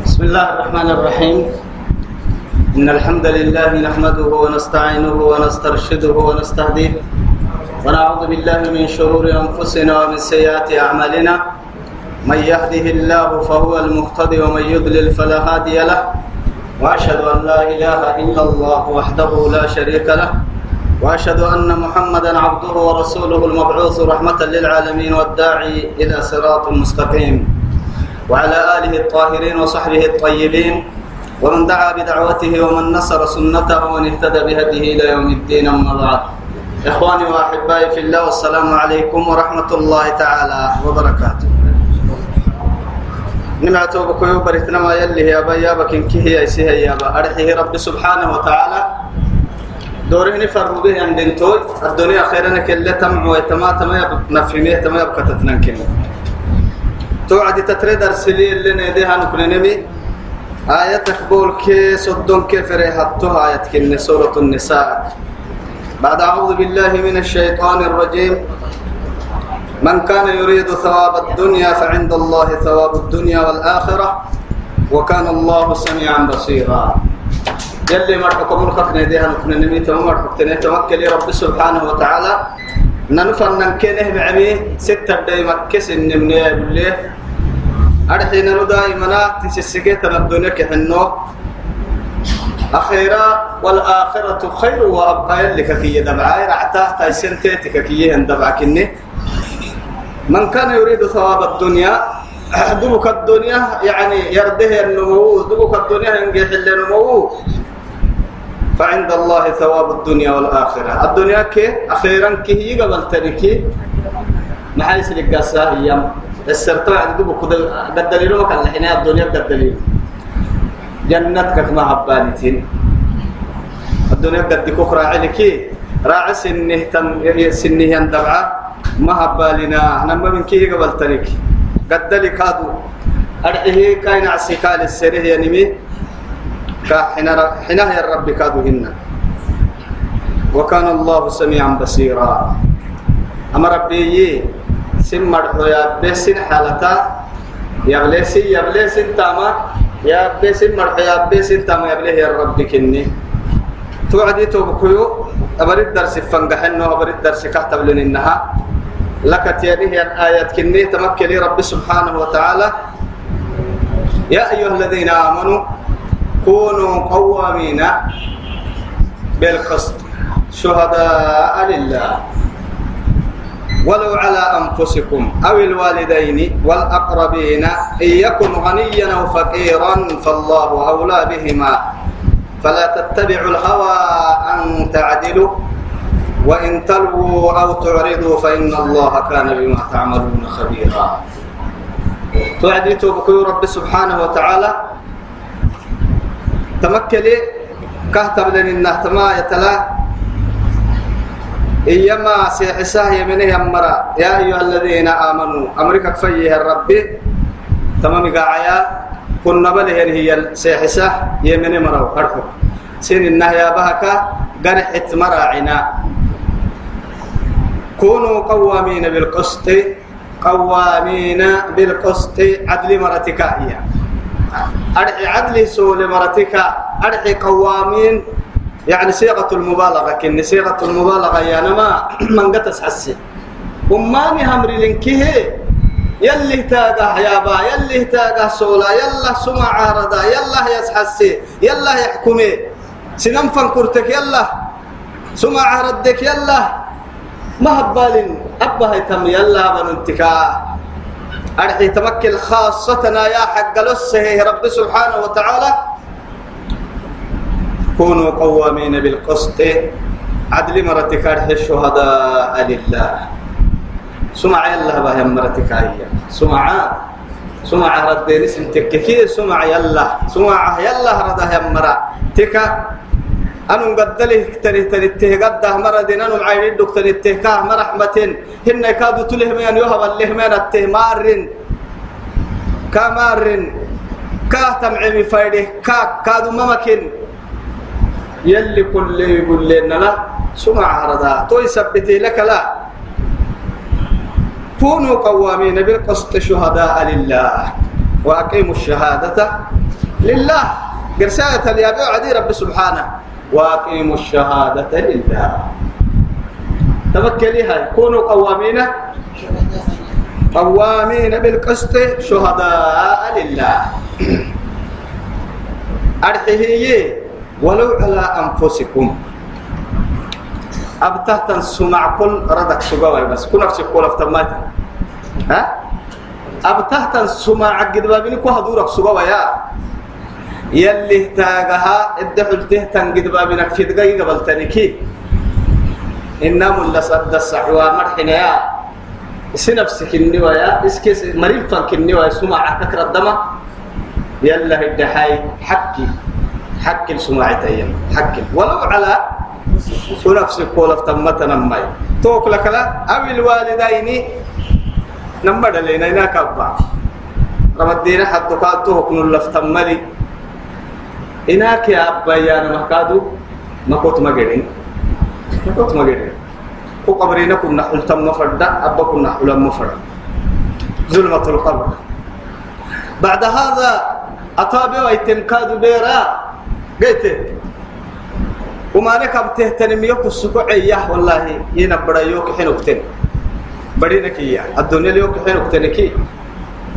بسم الله الرحمن الرحيم إن الحمد لله نحمده ونستعينه ونسترشده ونستهديه ونعوذ بالله من شرور أنفسنا ومن سيئات أعمالنا من يهده الله فهو المهتدي ومن يضلل فلا هادي له وأشهد أن لا إله إلا الله وحده لا شريك له وأشهد أن محمدا عبده ورسوله المبعوث رحمة للعالمين والداعي إلى صراط مستقيم وعلى آله الطاهرين وصحبه الطيبين ومن دعا بدعوته ومن نصر سنته ومن اهتدى بهديه إلى يوم الدين أما بعد. إخواني وأحبائي في الله والسلام عليكم ورحمة الله تعالى وبركاته. نمعتو بكيو بريتنا ما يلي يا بيا بكين كي هي سي يا با. أرحيه رب سبحانه وتعالى. دورهني فرو به عند توي. الدنيا خيرنا كله تمع وتما تما نفهمه تما يبقى تتنكن توعد تتريد أرسلي اللي نيديها نكننمي آية تقبول كي صدون كي فريحتها آية كن سورة النساء. بعد أعوذ بالله من الشيطان الرجيم. من كان يريد ثواب الدنيا فعند الله ثواب الدنيا والآخرة. وكان الله سميعا بصيرا. يلي مرحكم من خفنا ديها نكون نمي تمام مرحكتنا توكل رب سبحانه وتعالى. ننفن نمكنه بعمي ستة دايما كس النمني بالله أرحينا دائما تسسكيت الدنيا كحنو أخيرا والآخرة خير وأبقى لك كي دبعاي. رعتا تايسنتيتك كي دبعكني من كان يريد ثواب الدنيا دبك الدنيا يعني يرده النمو دبك الدنيا ينجح النمو فعند الله ثواب الدنيا والآخرة. الدنيا كي أخيرا كي هي قبل تركي حيث لك أيام. السرطان عندك قد دليل ما كان لحنا الدنيا دليل جنتك ما هبالتين الدنيا قد كوكرا عليكي راعي سنه تم سنه يندبعه ما هبالنا أنا ما من كي قبل ترك قد دليل كادو. أرحيه كاين عسيكال السره ينمي كحنا حنا يا رب كادو هن وكان الله سميعا بصيرا. أما ربي سن مرحو يا بسن حالتا يبلسي يبلسن تاما يا بسن مرحو يا بسن تاما يبله يا رب كني توعدي توبكيو أبرد درس فنجحنه أبرد درس كتب لنها لك تيانيه الآيات كني تمكن رب سبحانه وتعالى يا أيها الذين آمنوا كونوا قوامين بالقسط شهداء لله ولو على أنفسكم أو الوالدين والأقربين إن يكن غنيا أو فقيرا فالله أولى بهما. فلا تتبعوا الهوى أن تعدلوا وإن تلووا أو تعرضوا فإن الله كان بما تعملون خبيرا. توعدي توبكي رب سبحانه وتعالى. تمكلي كهتب لن النهتما يتلا إيما سيحساه يمنه يمرا. يا أيها الذين آمنوا أمريكا كفيه الرب تمام قاعيا كنا بله هي سيحساه يمنه مرا. أرحو سين النهي بهك قرحت مراعنا كونوا قوامين بالقسط. قوامين بالقسط. عدل مرتكائية. أرحي عدل سول مرتك أرحي قوامين يعني صيغة المبالغة كن صيغة المبالغة يا نما من قتس حسي. أماني همري لنكيه يلي تاقه يا با يلي تاقه سولا يلا سمع عارضة يلا يسحسي يلا يحكمي. سنم فنكرتك يلا سمع عردك يلا. ما هبال أبا هيتم يلا بننتكا أرحي تمكن خاصتنا يا حق لسه رب سبحانه وتعالى. كونوا قوامين بالقسط عدل مرتك الشهداء لله. سمع يلا بها مرتك سمع سمع ردين سنتك كي سمع يلا سمع يلا ردها مرا. تكا أنا قدله تري تري ته قد مرة دين. أنا معيد دكتور التهكاه مرحمة هن كادوا تلهم يعني يهب اللهم الته مارن كمارن كاه تمعمي فايده. كا كادوا ممكن. يلي كل يقول لنا لا سمع هردا توي سبتي لك لا. كونوا قوامين بالقسط شهداء لله وأقيموا الشهادة لله. قرساية اليابع عدي رب سبحانه. وأقيموا الشهادة لله. توكليها كونوا قوامين قوامين بالقسط شهداء لله. أرحيه ولو على أنفسكم. أبتهت سمع كل ردك سقوي بس كنا في كل افتمات ها؟ أبتهت سمع عقد بابني كو هدورك سقوي يا. يلي تاجها الدحلته تنقد بابنك في دقيقة قبل تنكي إنما اللي صد السعوى مرحنا يا. سنفسك النوايا اسكس مريم فانك النوايا سمع عكك ردما يلا الدحاي حكي حكي سمعتين حكي ولو على ونفسك ولا تمتنا ماي توك لك لا. أو الوالدين. نمبر لنا هنا كبا رمضينا حد قاتو كن لفتملي إناك يا أبا يا مكادو. ما كنت مجرين ما كنت مجرين كو قبرنا كنا حلتم مفردا أبا كنا حلم مفردا ظلمة القبر. بعد هذا أتابع ويتنكاد بيرا. قلت وما نكبته تنميك السكوعية والله ينبرا يوك حنوكتن بدينك إياه الدنيا اليوك حنوكتنكي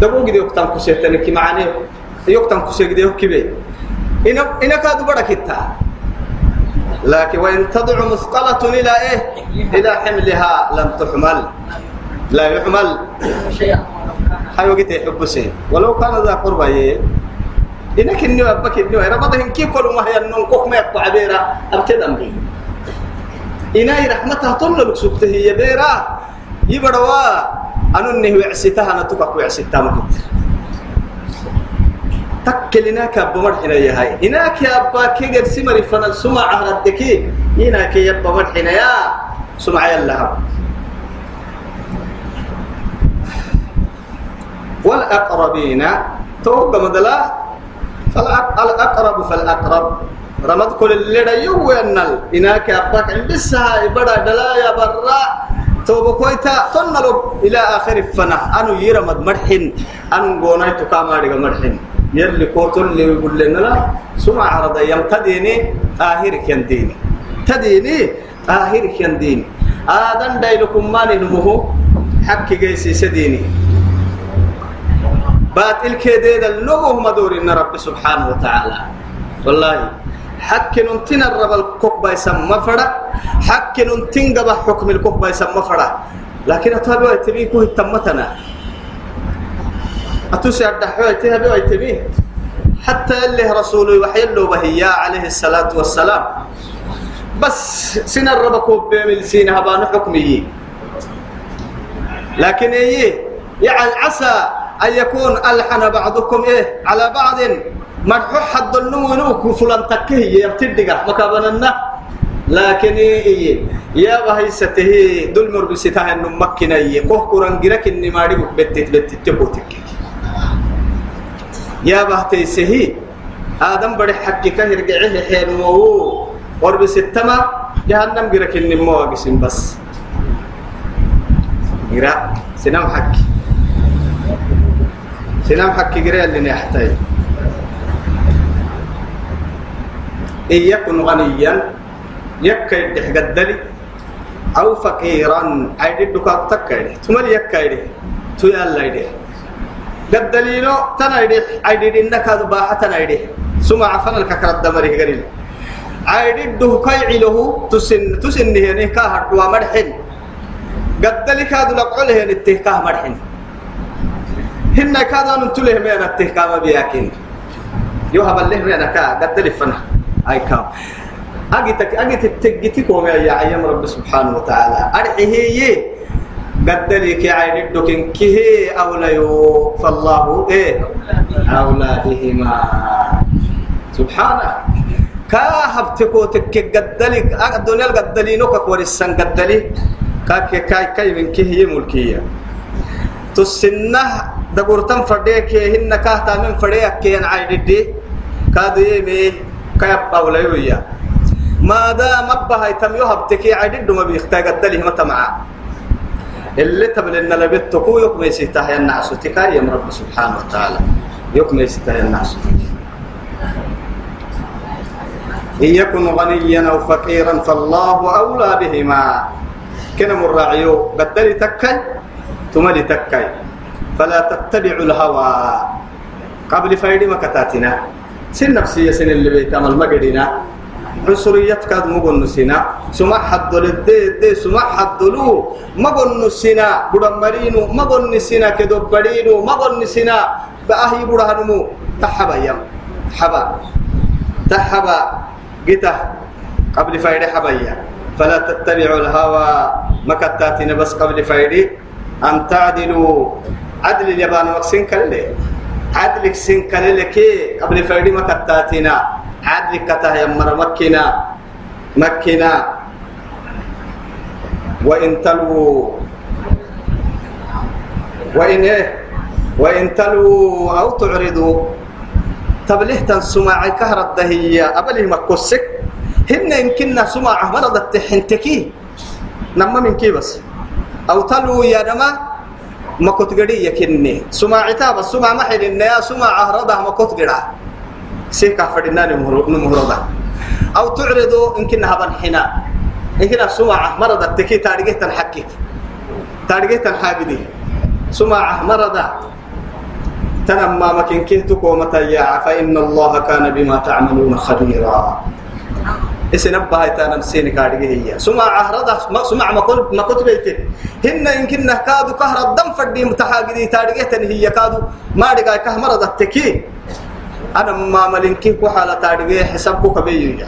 دبوك دي يوكتن كسيتنكي معاني يوكتن كسيك دي يوكي إن إن كادو بركتا لكن وإن تضع مثقلة إلى إيه إلى حملها لم تحمل لا يحمل حيو قلت يحب سين ولو كان ذا قربة إيه إنك إني أبك إني أنا بدي إنكي كل ما هي النون كوك ما يقطع بيرا أبتدم بي إنا رحمتها طول لك سبته. هي بيرا يبروا. أنو إنه وعسيتها أنا تكك وعسيتها ما كنت. تكلنا كأبا مرحنا يا هاي. إناك يا أبا كي قد سمري فنال سمع عهدك إناك يا أبا مرحنا يا. سمع يلا والأقربين توقع مدلا فالأقرب فالأقرب. رمض كل اللي يو ينال إناك أباك عند السها بدا دلا برا. توبة كويتا. تنلو إلى آخر الفنا أنو يرمد مرحن. أنو قوناي تكاماري مرحن. يلي كوتل اللي يقول لنا لا سمع عرض يم تديني آخرك ينديني تديني آخرك ينديني آدم دايلكم ماني نمو حكي جيسي سديني. باطل كده اللغة مدور إن رب سبحانه وتعالى. والله حك ننتين الرب الكوكبا يسمى فرا حك ننتين قبا حكم الكوكبا يسمى فرا لكن أتابع يتبين كوه التمتنا. أتوسع الدحوة يتبين يتبين حتى اللي رسوله وحي له بهيا عليه الصلاة والسلام. بس سن الرب كوب بيمل سين هبان حكمي. لكن إيه؟ يعني عسى أن يكون ألحن بعضكم إيه؟ على بعض. مرحو حد النمو فلان تكيه يبتدق مكابننا. لكن إيه؟ يا بهي سته دول مربي ستاه إنه مكنا إيه؟ كوه كوران جرك إني ماري بك بتت بتت تبوتك يا بهتي سهي. آدم بدي حقك يرجعه حين مو وربي ستما جهنم جرك إني أقسم بس. جرا سنام حكي سنام حكي جري اللي نحتاج. إن غنيا يكا يدح قدلي أو فقيرا عيد الدكاك تكايد ثم يكايد تو يلا يدح قدلينو تنايد عيد إنك هذا باحة تنايد سمع فن الككرة دمري قريل عيد الدكاي عله تسن تسن هنا كهر ومرحن. قدلي كادو لقعله التهكاه مرحن. هن كذا نتله من التهكام بياكين. يوهب الله من كا قد لفنا. أي كام. أجي تك أجي تتجتي كوم يا عيام رب سبحانه وتعالى. أرحيه يه قد لك عين الدكين. كه أولى يو فالله إيه. أولادهما سبحانه. كاهبتكو تك قد لك الدنيا قد لينك ورسان قد لي كاك كاي كاي من كه يملكيه تسنه دغورتن فديك هن كاهتا من فديك كين عيددي كادو يمي كيب باوليويا ما دام ابها تم يهبتك عيدد ما بيختاج الدليه متى معاه اللي تبلن لبت كو يوك ميسيتاه ينعس تكاي يا رب سبحانه وتعالى يكمل يستهي الناس إن يكن غنيا أو فقيرا فالله أولى بهما كنا مراعيو بدل تكي تملي تكي فلا تتبعوا الهوى. قبل فايدي مكتاتنا. سن نفسية سن اللي بيتعمل مقدنا عنصرية كاد مقول نسينا. سمع حد للدي دي سمع حد لو. مقول نسينا. بدمرينو مقول نسينا. كدو بدينو مقول نسينا. بأهي بدهنمو تحبا يم. حبا تحبا. قتا قبل فايدة حبايا فلا تتبعوا الهوى. مكتاتنا بس قبل فايدة أن تعدلوا عدل اليابان مكسين كله عدل سين كله كي قبل فايدة مكتاتنا عدل كته يمر مكنا مكنا وإن تلوا وإن إيه؟ وإن تلوا أو تعرضوا. تبليه تنسمع كهر الدهية؟ أبليه مكوسك هن يمكننا سمع مرض التحنتكي. نما من كي بس. أو تلو يا نما ما كنت قدي يكني سمع عتاب سمع محل يا سمع عهرضه ما كنت قدا سيكا فدنا نمهرضه أو تعرضوا يمكنها بنحنا يمكن سمع مرض التكي تارجه تنحكي. تارجه تنحابدي. سمع مرضه تنمى مكن كهتك ومتياع فإن الله كان بما تعملون خبيرا. اسنبها تانا مسين كارجه هي. سمع عهرده سمع كنت بيت هن يمكن كادو كهر الدم فدي متحاجدي تارجه تن هي كادو. ما دقا كهمرة التكي أنا ما ملنكي وحالة تارجه حسابك كبير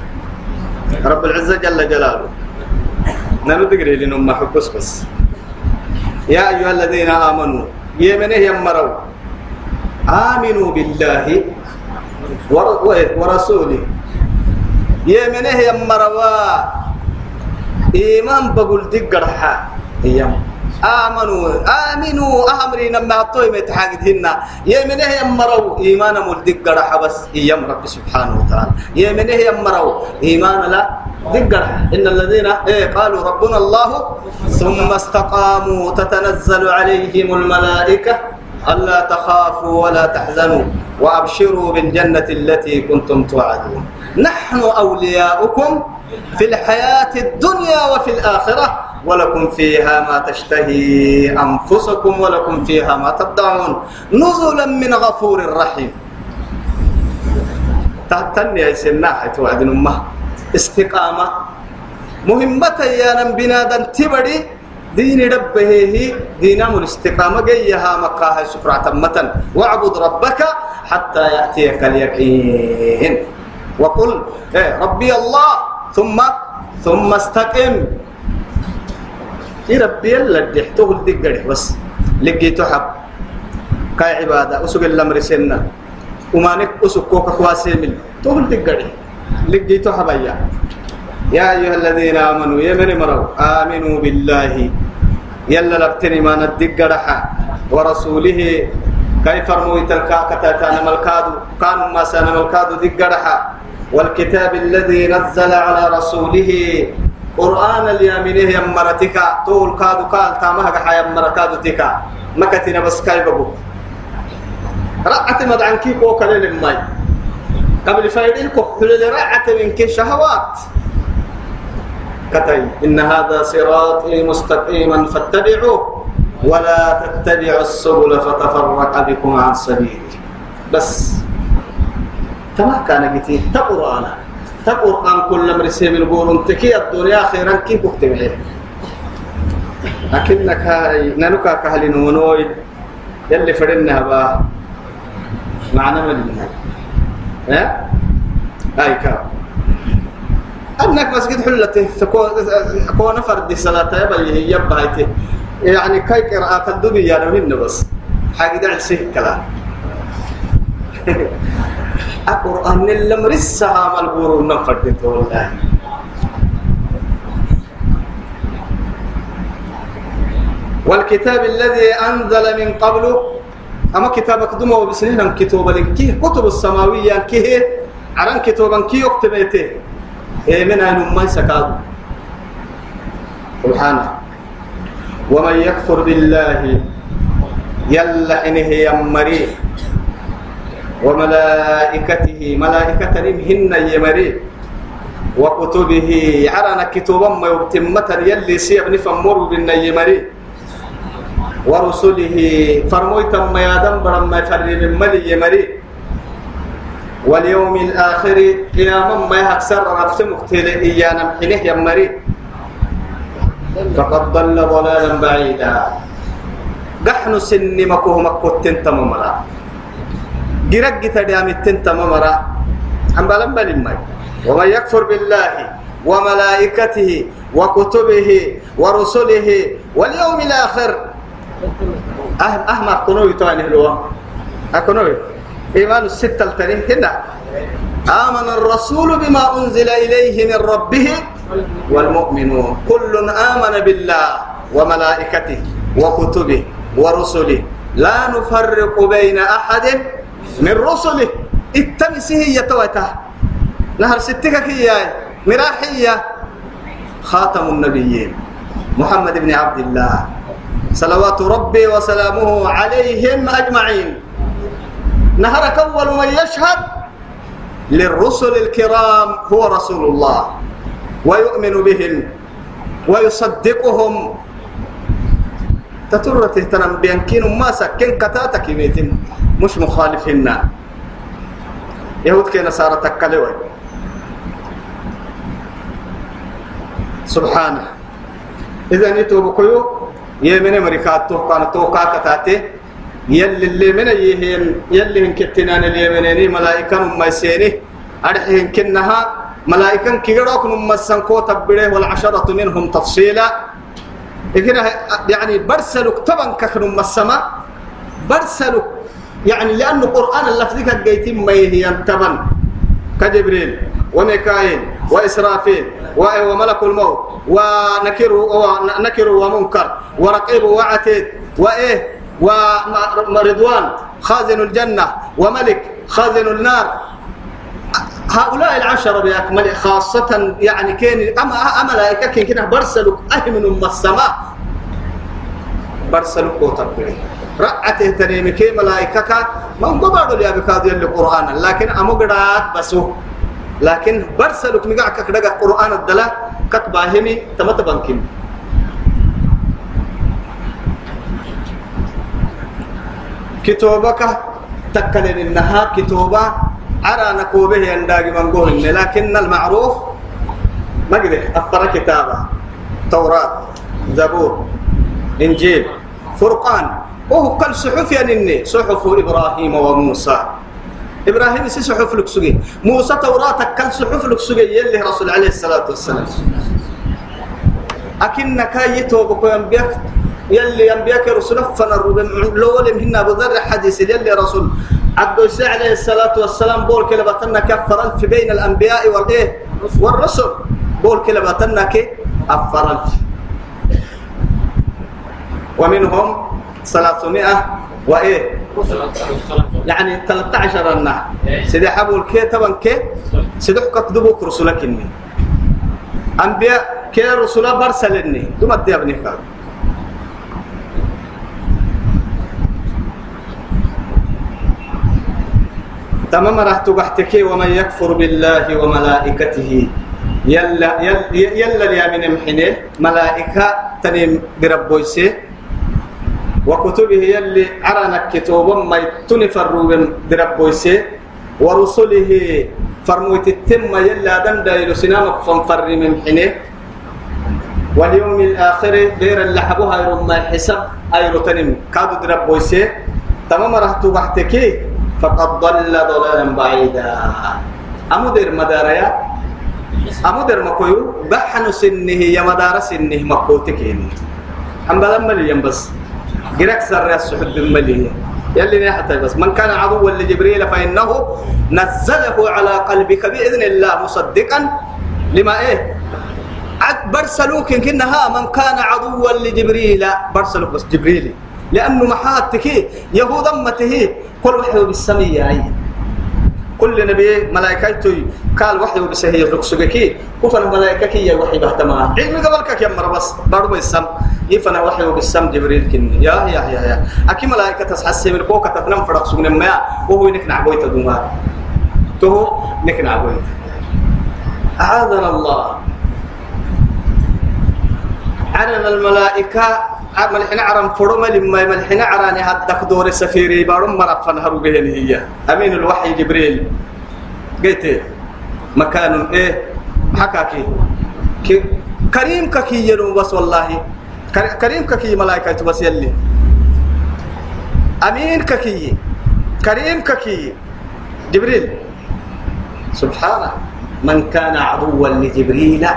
رب العزة جل جلاله. نرد قري لنا ما حبس بس يا أيها الذين آمنوا يمنه يمروا آمنوا بالله ورسوله. يمنه يمروا. إيمان بقول دقرحا هي آمنوا. آمنوا. أمري نما أطوي متحاجدهن يمنه يمروا. إيمان مول دقرحا بس. يم رب سبحانه وتعالى. يمنه يمروا. إيمان لا دقرح إن الذين إيه قالوا ربنا الله ثم استقاموا. تتنزل عليهم الملائكة. ألا تخافوا ولا تحزنوا. وأبشروا بالجنة التي كنتم توعدون. نحن أولياؤكم في الحياة الدنيا وفي الآخرة ولكم فيها ما تشتهي أنفسكم ولكم فيها ما تدعون. نزلا من غفور رحيم. تهتني يا سناحة وعد أمه استقامة مهمة يا نبينا تبدي دين ربه دين الاستقامة جيها مكاها سفرة متن واعبد ربك حتى يأتيك اليقين. وقل إيه ربي الله ثم ثم استقم. إيه ربي الله دحته الدقره بس لقيته حب. كاي عبادة أسوق الأمر سنة. ومانك أسوق كوكا كواسيمل تقول دقره لقيته حبايا يا أيها الذين آمنوا يمن مروا؟ آمنوا بالله. يلا لبتني ما ندقرها ورسوله. كيف رمويت الكاكتا ملكادو كانوا ما سانا ملكادو دقرها والكتاب الذي نزل على رسوله. قرآن اليامنه يمرتك طول كادو قال تامها حيا مركادو تكا مكتنا بس كايبو رأت مدعن كيف وكلل الماي. قبل فايدين كحل رأت منك شهوات. كتي إن هذا صراطي مستقيما فاتبعوه. ولا تتبعوا السبل فتفرق بكم عن سبيله. بس. تما كان قتي تقرأ تقرأن كل مرسي من قول تكي الدنيا خيرا كيف اكتبه لكنك هاي ننكا كهل نونوي. يلي فرنها با. معنى من ها؟ هاي كاب أنك مسجد حلته تكون فرد صلاة يبقى يبقى يعني كي قراءة الدنيا يا نمين بس. حاجة دع سيه كلام. القرآن اللي مرسها مالبور نفرد والله. والكتاب الذي أنزل من قبله أما كتابك دمه بسنين كتب لكيه كتب السماوية؟ كيه؟ عران كتابا كي يكتبته إيه من أين ما سكاد سبحانه. ومن يكفر بالله يلا إنه يمري وملائكته ملائكة هن يمري وكتبه عرنا كتبا ما يبتمة يلي سيبني فمر بالنيمري ورسله فرمويت ما يادم ما يفري من ملي يمري. واليوم الآخر قياما ما يكسر ربط مقتل إيانا محنه يمري. فقد ضل ضلالا بعيدا. قحن سن مكوه مكوت تمامرا جرق تدام تمامرا. هم بلن بلن ومن يكفر بالله وملائكته وكتبه ورسله واليوم الآخر. أهم أهم أكونوي تواني هلوا. أكونوي إيمان الستة التنين هنا آمن الرسول بما أنزل إليه من ربه والمؤمنون. كل آمن بالله وملائكته وكتبه ورسله. لا نفرق بين أحد من رسله اتمسه يتوته نهر ستك كياي مراحية خاتم النبيين. محمد بن عبد الله. صلوات ربي وسلامه عليهم أجمعين. نهرك أول من يشهد للرسل الكرام هو رسول الله. ويؤمن بهم. ويصدقهم. تترته تنم بينكين ما سكن كتاتك ميتين مش مخالفين يهود كي نصارى تكلوي سبحانه. إذا نتوب كيو يمن أمريكا تو كان تو كاكتاتي يلي اللي من يهين يلي من كتنان اليمنيني ملائكة ما يسيني أرحين كنها ملائكة كيروك نمسن كو تبره والعشرة منهم تفصيلا. يعني برسلك طبعا كخن مسما برسلك يعني لأن القرآن اللفظي كجيتين ما هي تبن كجبريل وميكائيل وإسرافيل وملك الموت ونكر ونكر ومنكر ورقيب وعتيد وإيه؟ ورضوان خازن الجنة وملك خازن النار. هؤلاء العشرة بأكمل خاصة يعني كان أما أملائكة كان كنا برسلوا أهمن من السماء. برسلوا كوتر رأته تنيم كي ملائكة هم قبضوا لي أبكاد يلي قرآن. لكن أمقرات بسو. لكن برسلوا مقعك كدقى قرآن الدلا كتباهمي تمتبنكم كتوبك تكلن النها كتوبة. أرى نكوبه ينداغي من قول لكن المعروف ما قده أفر كتابة. توراة زبور إنجيل فرقان. وهو كل صحف يعني صحف إبراهيم وموسى إبراهيم سي صحف لك سجي موسى توراة كل صحف لك سجي يلي رسول عليه الصلاة والسلام أكنك يتوبك وينبيك يلي ينبيك رسول فنر لول من أبو ذر حديث يلي رسول عبد عليه الصلاة والسلام بول كلا بطلنا كفر في بين الأنبياء والإيه والرسل بول كي أفر ومنهم ثلاثمائة وإيه؟ يعني 13 أنا سيدي حبول كي طبعا كي. سيدي كتبوك رسولك إني أنبياء كي رسولا برسلني. دوما دي ابني كار تمام راح تبحتكي ومن يكفر بالله وملائكته. يلا يلا يلا من محنه ملائكة تنم بربويسه. وكتبه يلي عرنا كتوبا ما يتنفروا من بربويسه ورسله فرموت التم يلا دم دايلو سنامك فنفر من حنه واليوم الآخر غير اللي حبوها يرم ما حسب أيرو تنم. كادو دربويسه تمام راح تبحتكي فقد ضل ضلالا بعيدا. أمدر مداريا أمدر مكويو؟ بحن سنه يا مدار سنه مكوتك هنا أم بلا مليا بس جرك سر السحب المليا يلي حتى بس. من كان عدوا لجبريل فإنه نزله على قلبك بإذن الله مصدقا لما إيه؟ برسلوك كنها من كان عدوا لجبريل. برسلوك بس جبريل. لأنه محاتك يهود أمته كل وحي بالسمية أي. كل نبي ملائكته قال وحي بسهي ركسكي كفن ملائكك يا وحي بهتما علم قبلك يا مر بس. بارو السم يفنا وحي بالسم جبريل كن. يا يا يا يا. أكيد ملائكة تسحس من كوكا تتنم فرق سجن ما وهو نكنا عبويت دوما تو نكنا عبويت أعاذنا الله. عرنا الملائكة. ملحنا عرم فرم لما ملحنا عراني هدك دور سفيري بارم مرفن هرو بهن هي. أمين الوحي جبريل. قلت مكان إيه حكاكي. كريم ككي ينو بس والله. كريم ككي ملائكة بس يلي أمين ككي كريم ككي جبريل سبحانه من كان عدوا لجبريل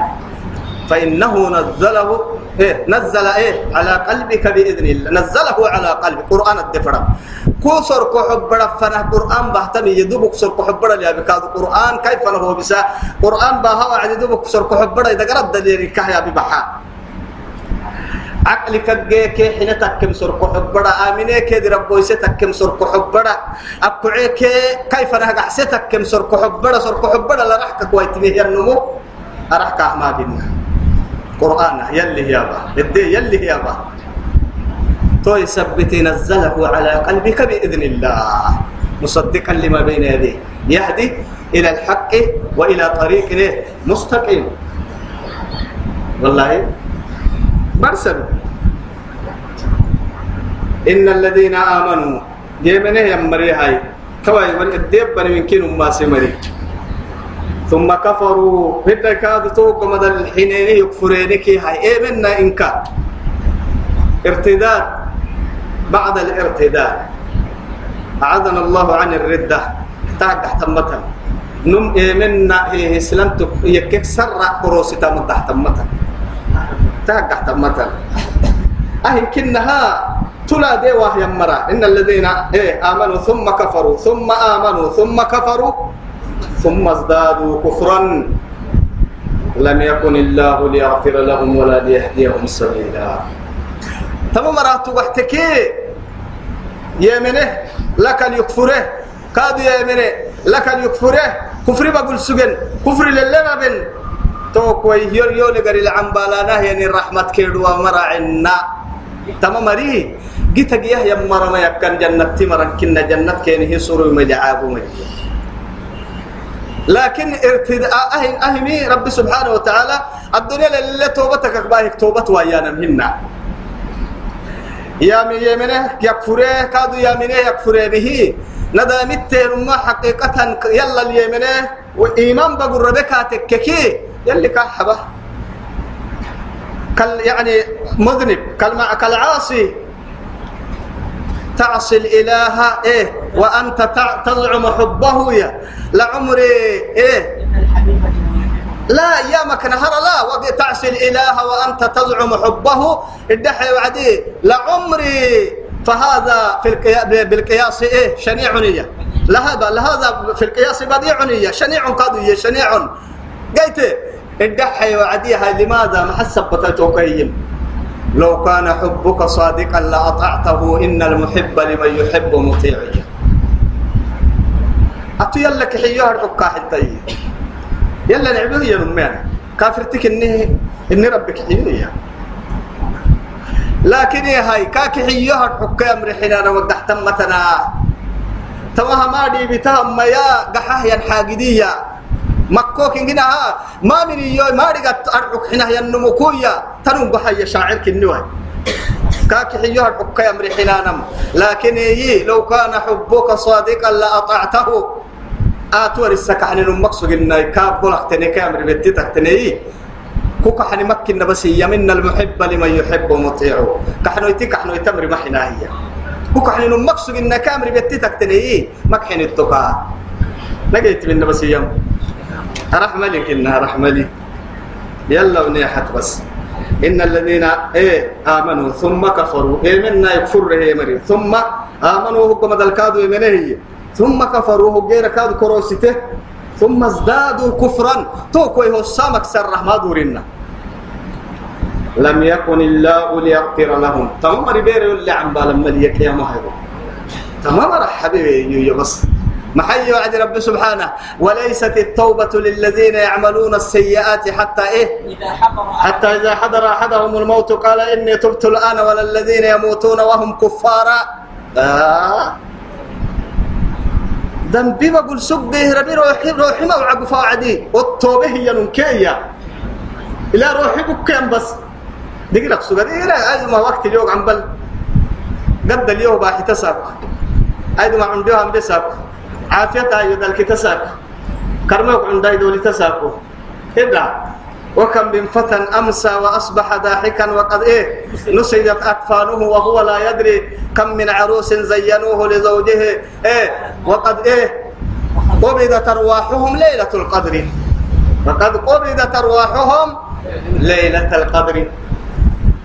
فإنه نزله إيه نزل إيه على قلبك بإذن الله نزله على قلبك قرآن الدفرة كوسر كحبرة فنا قرآن بهتمي يدوبك سر كحبرة يا بكاد قرآن كيف له بسا قرآن بها وعد يدوبك سر كحبرة إذا قرب دليل كهيا ببحا عقلك جيك حين تكم سر كحبرة آمنة كد ربوي ستكم سر كحبرة أبكعك كيف نهجع ستكم سر كحبرة سر كحبرة لا رحك كويت به النمو. أرحك ما بينا قرآن يلي هي با الدي يلي با تو يثبت نزله على قلبك بإذن الله. مصدقا لما بين يديه. يهدي إلى الحق وإلى طريق مستقيم. والله مرسل إن الذين آمنوا جيمنه يمري هاي كواي والإدب من كينو ما سمري ثم كفروا. هدا كاد توق مدى الحينين يكفرينك هاي. إيه منا إنك ارتداد. بعد الارتداد. أعاذنا الله عن الردة. تاك تحت نم إيه منا إيه إسلامتك يكك سرع قروسي تام تحت مثلا تاك تحت مثلا أهل كنها تلا دي وهي مرة. إن الذين إيه آمنوا ثم كفروا ثم آمنوا ثم كفروا ثم ازدادوا كفرا. لم يكن الله ليغفر لهم ولا ليهديهم سبيلا. تمام مرات وحتكي. يمنه لك اليكفره كاد يمنه لك اليكفره كفر بقول سجن كفر لله بن تو كوي يور يور لغري العنبالانا يعني رحمة كيدوا مرعنا تمام مري جيت جيه يا مرما يكن جنة مرن كنا جنة كين هي سوري مجعاب لكن ارتداء أهل أهمي رب سبحانه وتعالى الدنيا اللي توبتك باهك توبت ويانا منا يا من يمنه يكفره كادو يا منه يكفره به ندامت ما حقيقة يلا اليمنه وإيمان بقول ربكاتك كي يلي كحبه كال يعني مذنب. كالعاصي. تعصي الإله إيه وأنت تزعم حبه يا. لعمري إيه. لا أيامك نهر لا. تعصي الإله وأنت تزعم حبه. الدحي وعدي لعمري. فهذا في القياس بالقياس إيه شنيع نية لهذا لهذا في القياس بديع نية شنيع قضية شنيع قلت الدحي وعديها لماذا ما حسب بتتوكيم لو كان حبك صادقا لأطعته إن المحب لمن يحب مطيع أتو يلا كحيوها الحكا حتى يلا نعبد يا نمان كافرتك إني إني ربك حيوية لكن يا هاي كاك حيوها الحكا أمر حينانا ودحت متنا توها ما دي بتهم يا قحاه ينحاقدية مكوك إنجنا ما من يوم ما رجعت أرحك حنا ينمكويا تنم بحي شاعر كنوه كاك حيوها الحكا أمر حنانم لكن يي لو كان حبك صادقا لأطعته. آتور السكحن المقصود إن كاب بلغ تنكي أمر بيتي تحتني كوكا حني مكن بس يمن المحب لمن يحب مطيعه. كحنو يتي كحنو يتمر محنا هي. كوكا حني المقصود إن كامر بيتي تحتني مكحن التقى لقيت من بس يم. رحمة لك إنها رحمة لي. يلا ونيحت بس. إن الذين إيه آمنوا ثم كفروا. إيه منا يكفر هي مري ثم آمنوا هو كما الكادو من هي ثم كفروا هو غير كادو كروسته. ثم ازدادوا كفرا. تو كوي هو سامك سر رحمة دورنا لم يكن الله ليغفر لهم. تمام ربير اللي عم بالم مليك يا مهيرو تمام حبيبي يا بس. محي وعد رب سبحانه. وليست التوبة للذين يعملون السيئات حتى إيه؟ حتى إذا حضر أحدهم الموت قال إني تبت الآن ولا الذين يموتون وهم كفارا آه. ذنبي بقول سبه ربي روحي روحي ما وعقو فاعدي. والتوبة هي ننكية إلى روحي بكيان بس. دقي لك سوغر إيه ما وقت اليوم عم بل. قد اليوم باحي تساق. أيضا ما عندها عم بساق عافيتها يدل كتساق كرموك عندها يدولي تساقو إذا وكم من فتى أمسى وأصبح ضاحكا وقد إيه نسيت أكفانه وهو لا يدري كم من عروس زينوه لزوجه. إيه وقد إيه قبضت أرواحهم ليلة القدر. وقد قبضت أرواحهم ليلة القدر.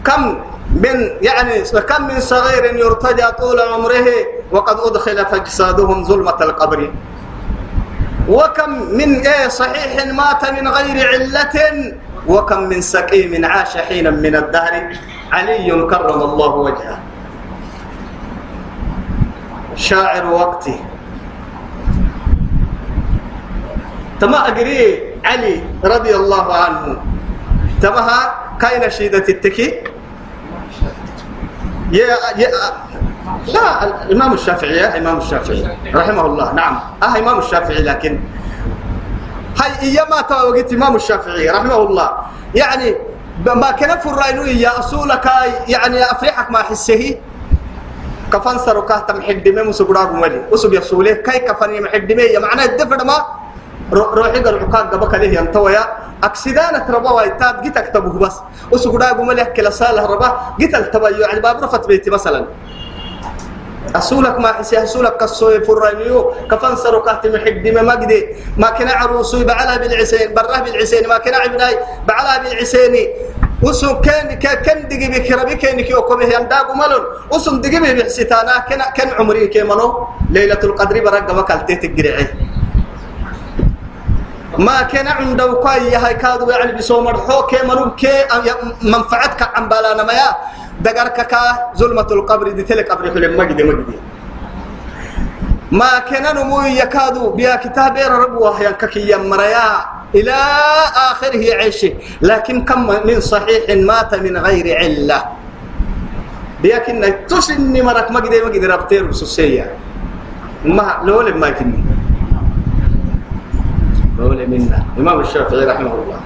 كم من يعني كم من صغير يرتجى طول عمره وقد أدخلت أجسادهم ظلمة القبر. وكم من إيه صحيح مات من غير علة وكم من سقيم عاش حينا من الدهر. علي كرم الله وجهه. شاعر وقتي. تما أجري علي رضي الله عنه. تمها كاين شيدة التكي؟ يا يا لا الإمام الشافعي إمام الشافعي رحمه الله. نعم أه إمام الشافعي لكن هاي إيما توقيت إمام الشافعي رحمه الله. يعني ما كان فرائنو يا أصولك يعني أفريحك ما حسه كفن سرقة تم حدمه مسقراق مالي وسب يسوله كاي كفن محدمه يا معنى الدفر ما روحي قرعكاك قبك له ينتويا أكسدانة ربا وايتاد جيت أكتبه بس. وسقراق مالي كلا سالة ربا جيت التبايو يعني باب رفت بيتي مثلا. أسولك ما حسي أسولك كسوي فرانيو كفن سرو كهت محد ما مجدي ما كنا عروسي بعلا بالعسين. براه بالعسين. ما كنا عبناي بعلا بالعسين وسو كان كان دقي بكربي كان كيو كم هي انداغ ملون. وسو دقي بحسيتانا كان كان عمري كيمنو ليلة القدر برق وكالتي تقرعي ما كان عنده كاي هاي كادو يعني بسومر حو كي منو كي منفعتك عن بالانا ما يا دقرك كا ظلمة القبر دي تلك قبر حلم مجد مجد. ما كان نمو يكادو بيا كتاب رب وحيا ككي مريا إلى آخره عيشه لكن كم من صحيح مات من غير علة. بيا كنا تسني مرك مجد مجد ربطير بسوسية ما لول ما كني. لول منا. إمام الشافعي رحمه الله.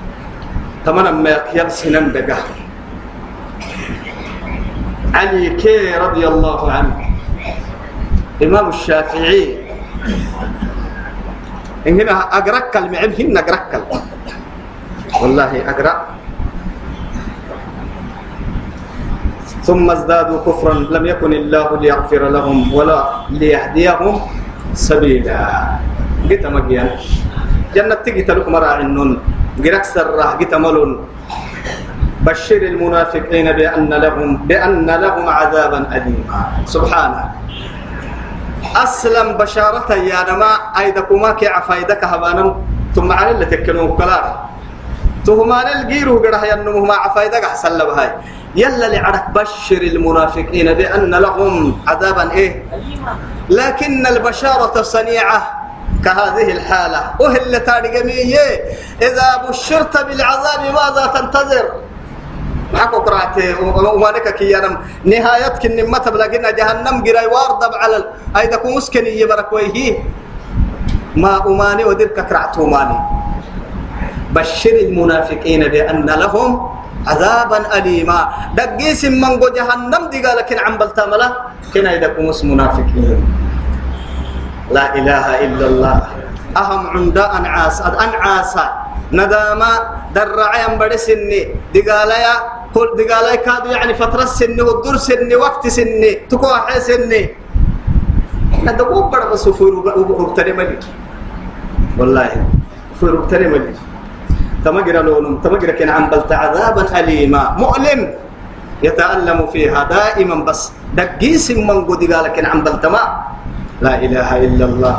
تمنى ما يبسنن دقه علي كي رضي الله عنه. إمام الشافعي. إن هنا أقرأك المعم هنا أقرأك والله أقرأ. ثم ازدادوا كفرا لم يكن الله ليغفر لهم ولا ليهديهم سبيلا. قلت مجيان جنة تجي تلوك مراعي النون. قرأك سرح قلت ملون. بشر المنافقين بأن لهم بأن لهم عذابا أليما. سبحانه أسلم بشارة يا نما أيدكما كي عفايدك هبانا ثم على اللي تكنوا كلار. تهمان الجيرو قرح ينمو ما عفايدك أحسن لبهاي. يلا لعرك بشر المنافقين بأن لهم عذابا إيه؟ لكن البشارة صنيعة كهذه الحالة. وهل تارجمية إذا بشرت بالعذاب ماذا تنتظر؟ معك قرأت ومانك كيانم نهاية كن ما تبلغنا جهنم جراي واردب على أيضا كمسكني يبرك ويه ما أماني ودرك كرعت أماني. بشر المنافقين بأن لهم عذابا أليما. دقيس من جهنم دي قال لكن عم بلتاملا. كنا إذا كمس منافقين. لا إله إلا الله. أهم عند أنعاس. أنعاس. نداما درعي أمبر سني دقاليا كل دقاليا كادو يعني فترة سني والدور سني وقت سني تكوح سني هذا مو بڑا بس فور ربتني ملي. والله فور ربتني ملي. تمجر لونم تمجر كان عم بلت عذابا أليما. مؤلم. يتألم فيها دائما بس. دقيس من قد قال كان عم بلتما لا إله إلا الله.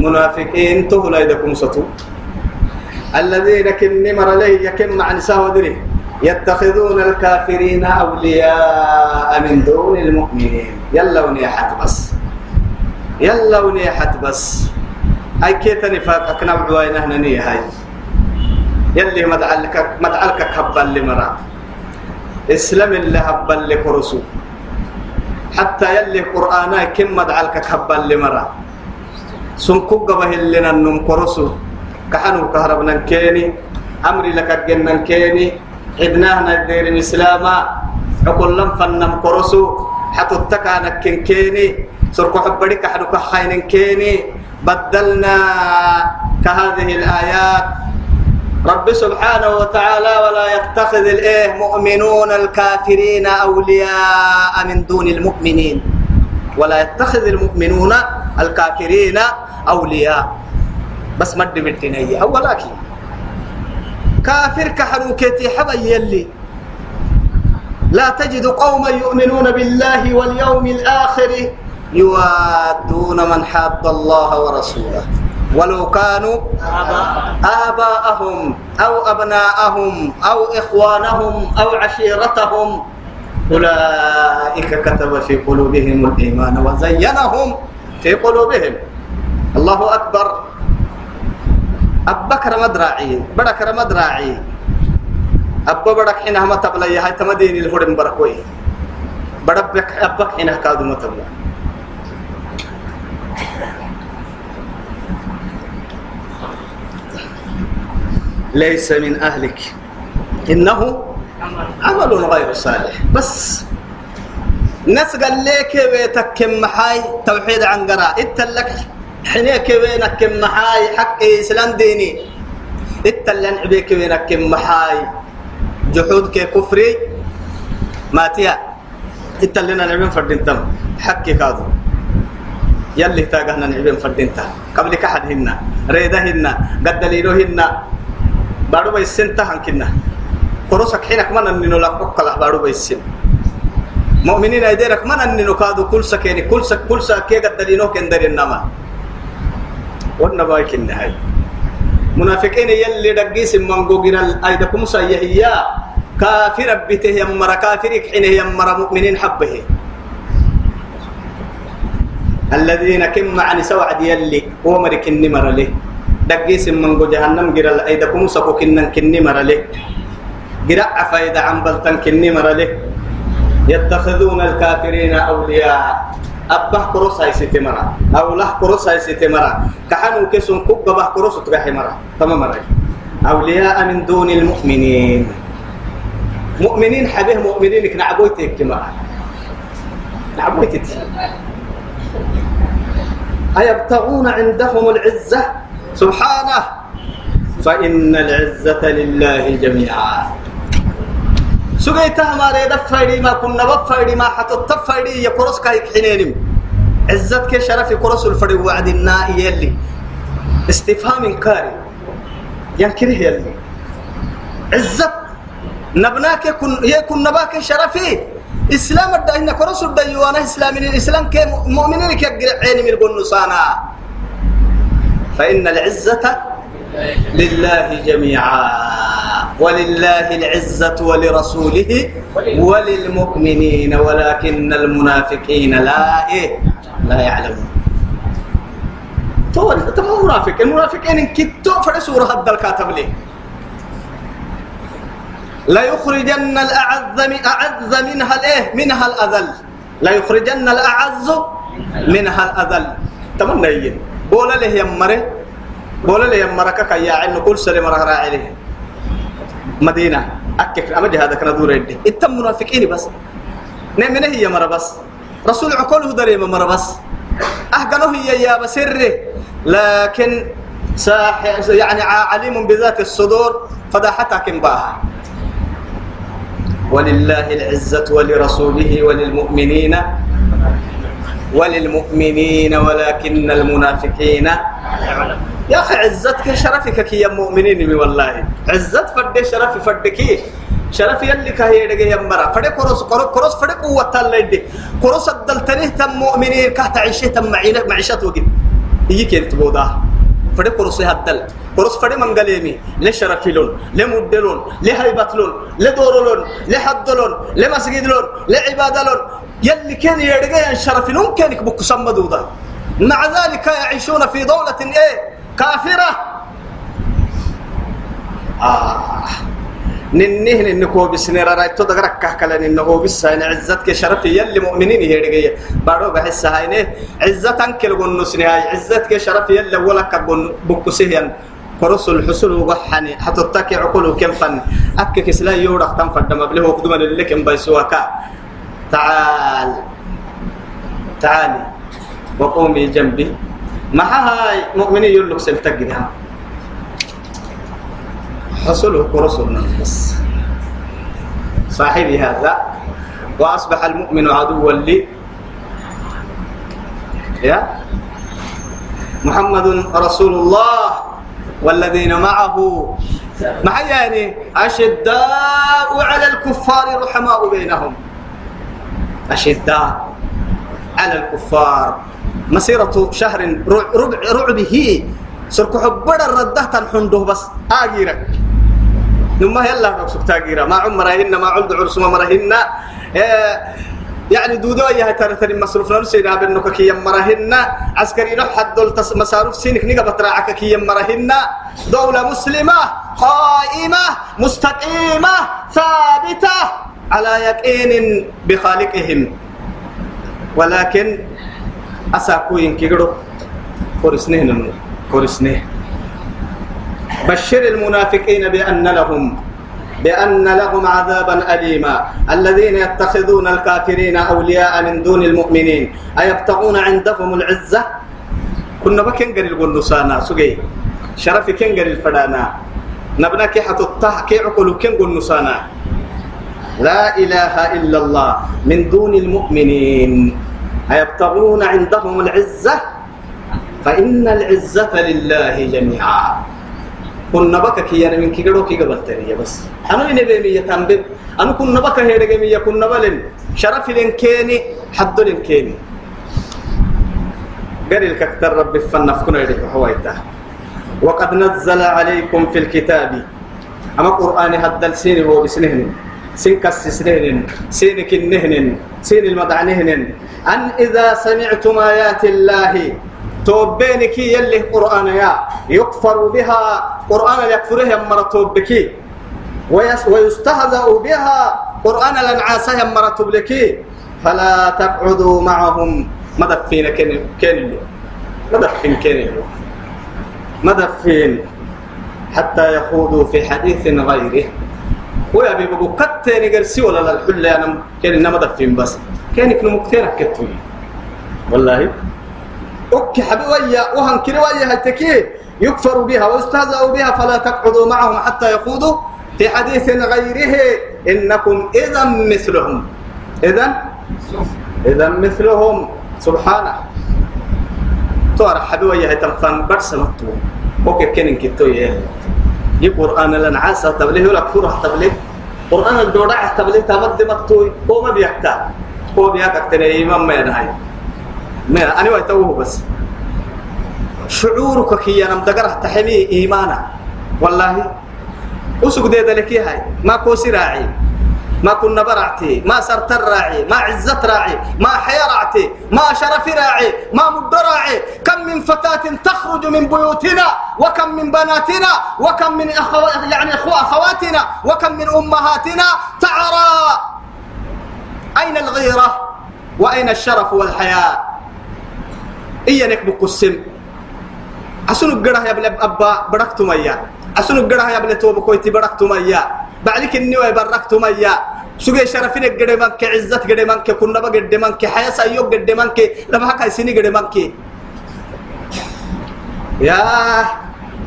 منافقين تهلا إذا ستو الذين كن نمر له يكن مع نساء ودري. يتخذون الكافرين أولياء من دون المؤمنين. يلا ونيحت بس. يلا ونيحت بس. أي كيتني فاكك نوع نحن نية هاي. يلي مدعلك مدعلك كبل لمرا إسلام اللي هبل لكرسو حتى يلي قرآنا كم مدعلك كبل لمرا سنكوك قبه اللي ننم كرسو. كحنو كهربنا كيني أمري لك الجنة كيني حدناه ندير الإسلام عقول لم فنم كرسو حتى التكانك كيني سركو حبريك حنو كحين كيني بدلنا كهذه الآيات. رب سبحانه وتعالى ولا يتخذ الإيه مؤمنون الكافرين أولياء من دون المؤمنين. ولا يتخذ المؤمنون الكافرين أولياء. بس مد بالتنية ولكن كافر كحروكتي حبا يلي. لا تجد قوما يؤمنون بالله واليوم الآخر يوادون من حاد الله ورسوله. ولو كانوا آباءهم أو أبناءهم أو إخوانهم أو عشيرتهم أولئك كتب في قلوبهم الإيمان وزينهم في قلوبهم. الله أكبر. أبك رمد راعي بدك رمد راعي أبا بدك حينها ما تبلي هاي تمدين الهرم بركوي. بدك أبك حينها كادو ما تبلي ليس من أهلك. إنه عمل غير صالح. بس ناس قال لك بيتك محاي توحيد عن قراء. لك حنيك وينك محاي حق إسلام ديني. إتلن عبيك وينك محاي. جحود كفري ماتيا. اتلنا نعبين فردين تم. حقي كادو. يلي تاقهنا نعبين فردين تم. قبل كحد هنا. ريده هنا. قد دليلو هنا. بارو بيسن تهان كنا. كروسك حينك من أننو لا بقلا بارو بيسن مؤمنين أيديرك من أننو كادو. كل سكيني. كل سك كل سكيه قد دليلو كندر النما والنبايك النهاية منافقين يلي دقيس من قوغنا أيدكم سيهيا كافر بته يمر كافرك حين يمر مؤمنين حبه الذين كم معني سوعد يلي ومرك النمر له دقيس من جو جهنم جرال أيدا كم سكو كنن كني مرله جرا عفايدا عن بلتن كني مرله يتخذون الكافرين أولياء أبه كروس هاي ستمرة أو له كروس هاي ستمرة كحنو كسون كوب به كروس تبعي مرة. تمام مرة. أولياء من دون المؤمنين. مؤمنين حبه مؤمنين كنعبويتك كما نعبويتك أيبتغون عندهم العزة؟ سبحانه. فإن العزة لله جميعا. سجيتها ما ريد فايدي ما كنا بفايدي ما حتى تفايدي يقرص كايك حنينم عزتك شرف يقرص الفري وعد النائي يلي. استفهام كاري ينكره يلي. عزت. نبناك يكون يكون نباك شرفي. إسلام الدين كرس الديوان إسلام الاسلام كمؤمنين كيقرع عيني من النصانا فإن العزة لله جميعا. ولله العزة ولرسوله وللمؤمنين ولكن المنافقين لا إيه لا يعلمون. تو تو منافق. المنافقين إن كتو فرد سورة هذا الكاتب لي. لا يخرجن الأعز من أعز منها الإيه؟ منها الأذل. لا يخرجن الأعز منها الأذل. تمنى بولا له يمره بولا له يمرك كيا عن كل سلم راعي مدينة. أكك أما جهاد كنا دور يدي إتم منافقين بس. نمنه هي مرة بس. رسول عقوله دريم مرة بس. أهجنه هي يا بسر. لكن ساح يعني عليم بذات الصدور فضحتك باها ولله العزة ولرسوله وللمؤمنين. وللمؤمنين ولكن المنافقين. يا أخي عزتك شرفك يا مؤمنين من والله. عزت فرد شرف فردك شرف يلي كهي دغه يمرا فدي كروس كروس فدي قوة تلدي كروس الدلتنه تم مؤمنين كهت عيشه تم معينة معيشة وقت يجي كيف تبودا فدي كروس هدل كروس فدي منغليمي لشرفلون لمدلون لهيبتلون لدورلون لحدلون لمسجدلون لعبادلون يلي كان يدغه شرفلون كانك بك سمدودا مع ذلك يعيشون في دولة إيه؟ كافرة. آه. ننه ننكو بسنير رأيت تدغرك كهكلا ننه بس هاي عزتك شرف يلي مؤمنين هي دغيه بارو بحس هاي عزت انكل قنوس هاي عزتك شرف يلي ولا كبن بكسهن فرس الحصول وحني حتى تكي عقول كم فن أكك سلا يورق تم فدم بله وقدما لك بيسوكا تعال. تعالي. وقومي جنبي. ما هاي مؤمنين يقول لك سلتقدها حصله ورسلنا بس صاحبي هذا. وأصبح المؤمن عدوا لي. يا. محمد رسول الله والذين معه. مع يعني أشداء على الكفار رحماء بينهم. أشداء على الكفار. مسيرة شهر ربع رعبه. سرك حبر الرده تنحنده بس. آجيرك ثم يلا نقصك تاجيرا ما عمرهن ما عمد عرس مرهن إيه يعني دودو يا ترى ترى مصروف نرسينا بأنك كي يمرهن عسكري نح حد دول مصارف سينك نيجا بتراعك كي يمرهن دولة مسلمة قائمة مستقيمة ثابتة على يقين بخالقهم. ولكن أساكوين كيغرو كورسنين كورسنين بشر المنافقين بأن لهم بأن لهم عذابا أليما الذين يتخذون الكافرين أولياء من دون المؤمنين أيبتغون عندهم العزة كنا بكين قريل قلنسانا سجي شرف كين قريل فدانا نبنا كي حتطه كي عقل كين قلنسانا لا إله إلا الله من دون المؤمنين أيبتغون عندهم العزة؟ فإن العزة لله جميعا. كنا بك كي أنا من كي قالوا كي قبلتني بس. أنا إني بيمي يتنبب أنا كنا بك هيرجع مية كنا بلن شرف لين كيني حد لين كيني. قال الكتر ربي فنف كنا يدك حويته وقد نزل عليكم في الكتاب. أما قرآن هذا السين هو بسنهن. سين كس سنهن سين كنهن سين المدعنهن أن إذا سمعتم آيات الله توبينك يلي قرآن يا. يكفر بها قرآن يكفرها مرة توبكي ويستهزأ بها قرآن لنعاسها مرة تبلكي فلا تقعدوا معهم. مدفين كن مدفين كن مدفين حتى يخوضوا في حديث غيره. ويا بيبقوا كتير قرسي ولا الحل أنا كان إنما مدفين بس. كانك نمكتير كتوي والله. أوكي حبي ويا وهن كري ويا هتكي. يكفر بها ويستهزأ بها فلا تقعدوا معهم حتى يخوضوا في حديث غيره. إنكم إذا مثلهم. إذا إذا مثلهم. سبحانه. تورا حبي ويا هتنفن برسمتو أوكي كنن كتو يه يقرآن لنا عاسى تبليه ولا كفر تبليه. قرآن الدورة تبليه تمد مكتوي هو ما بيحتاج. هو بيحتاج ترى إمام ما ينهي ما أنا ويتوه بس. شعورك كي أنا مدقره تحمي إيمانا والله. وسوق دي ذلك هاي. ما كوسي راعي. ما كنا برعتي ما سرت راعي ما عزت راعي ما حيا راعتي ما شرف راعي ما مد راعي. كم من فتاة تخرج من بيوتنا وكم من بناتنا وكم من أخو يعني أخو أخواتنا وكم من أمهاتنا. تعرى أين الغيرة وأين الشرف والحياة؟ إيانك بقسم أسنو قرها يا أبا بركتم إياه أسنو قرها يا بلب توب كويتي بركتم إياه بعدك النوى بركتم إياه سوغي شرفين قد منك عزت قد منك كنا قد منك حياة سيوب قد منك لما هكا سيني قد يا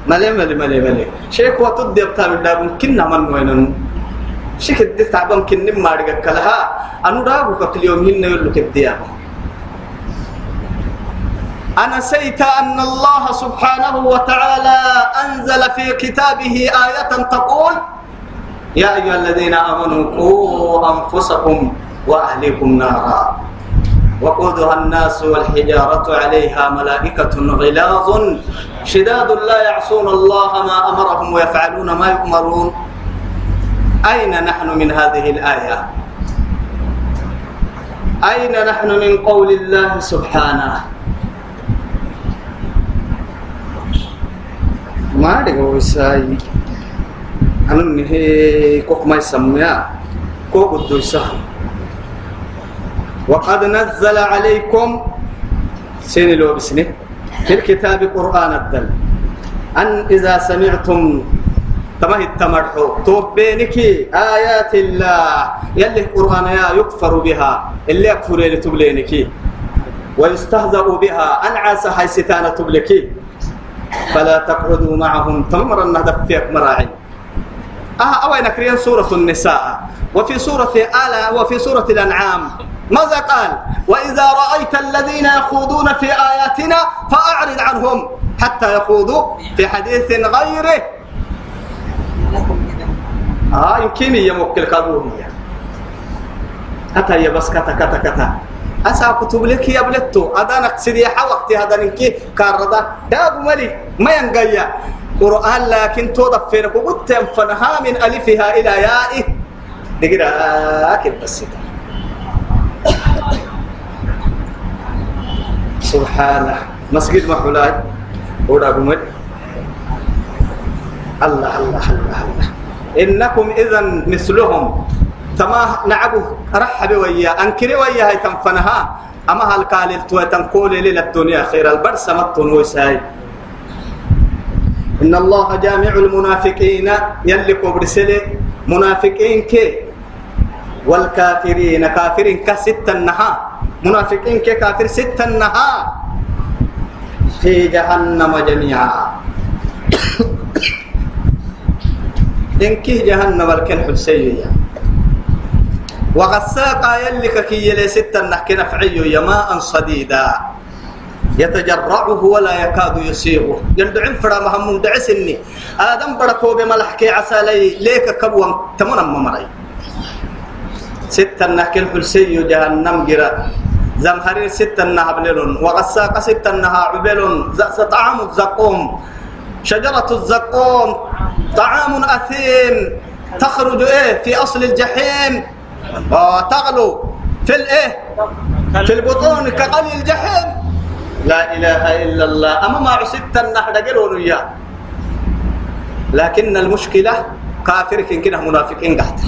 ملي ملي ملي ملي. شيخ وتدي بتاع الدابون كنا من وينن. شيخ الدي تعبان كنا ما رجعك لها أنا راغو كل يوم هنا لك الديابه أنسيت أن الله سبحانه وتعالى أنزل في كتابه آية تقول يا أيها الذين آمنوا قوا أنفسكم وأهليكم نارا وقودها الناس والحجارة عليها ملائكة غلاظ شداد لا يعصون الله ما أمرهم ويفعلون ما يؤمرون. أين نحن من هذه الآية؟ أين نحن من قول الله سبحانه؟ ما أدري أنا نهي كوك ما يسميها كوك وقد نزل عليكم سين لو بسنه في الكتاب قرآن الدل أن إذا سمعتم تمه التمرحو توبينك آيات الله يلي القرآن يا يكفر بها اللي يكفر اللي تبلينك ويستهزأ بها أنعس حيستانة تبلك فلا تقعدوا معهم تمر النهدف فيك مراعي آه أوين كريان سورة النساء؟ وفي سورة آلا وفي سورة الأنعام. ماذا قال؟ وإذا رأيت الذين يخوضون في آياتنا فأعرض عنهم حتى يخوضوا في حديث غيره. آه يمكن يمكن كابوهية حتى هي بس كتا كتا كتا. أسا كتب لك يا بلتو أدانا قصدي وقت هذا نكي كاردا داب ملي ما ينقيا. قرآن لكن توضف فينك وقلت فنها من ألفها إلى يائه. دقيقة أكل بس. سبحانه. مسجد محولاي ودا قمت الله الله الله الله. إنكم إذا مثلهم. تما نعبه رحب ويا. أنكر ويا هاي تنفنها أما هالكالل تو تنقول ليلة الدنيا خير. البرس مطن وساي إن الله جامع المنافقين. يلك برسله منافقين كي؟ والكافرين. كافرين كست النها منافقين كي كافر ست النها في جهنم جميعا. إنك جهنم الكن حسيا وغساقا يلي كي يلي ستة نحكي نفعي يماء صديدا. يتجرعه ولا يكاد يسيغه. يندعم فرا مهم دعسني آدم بركو بملحكي عسى لي. ليك كبوا تمنا ممري ستة نحكي الحلسي جهنم جرا. زمهرين ستة نهبلون وغساق ستة نهابلون طعام الزقوم. شجرة الزقوم. طعام أثيم. تخرج إيه؟ في أصل الجحيم. وتغلو في الإيه؟ في البطون كغلي الجحيم. لا إله إلا الله. أما ما عسدت قلوا إياه لكن المشكلة كافر كنا منافقين قحت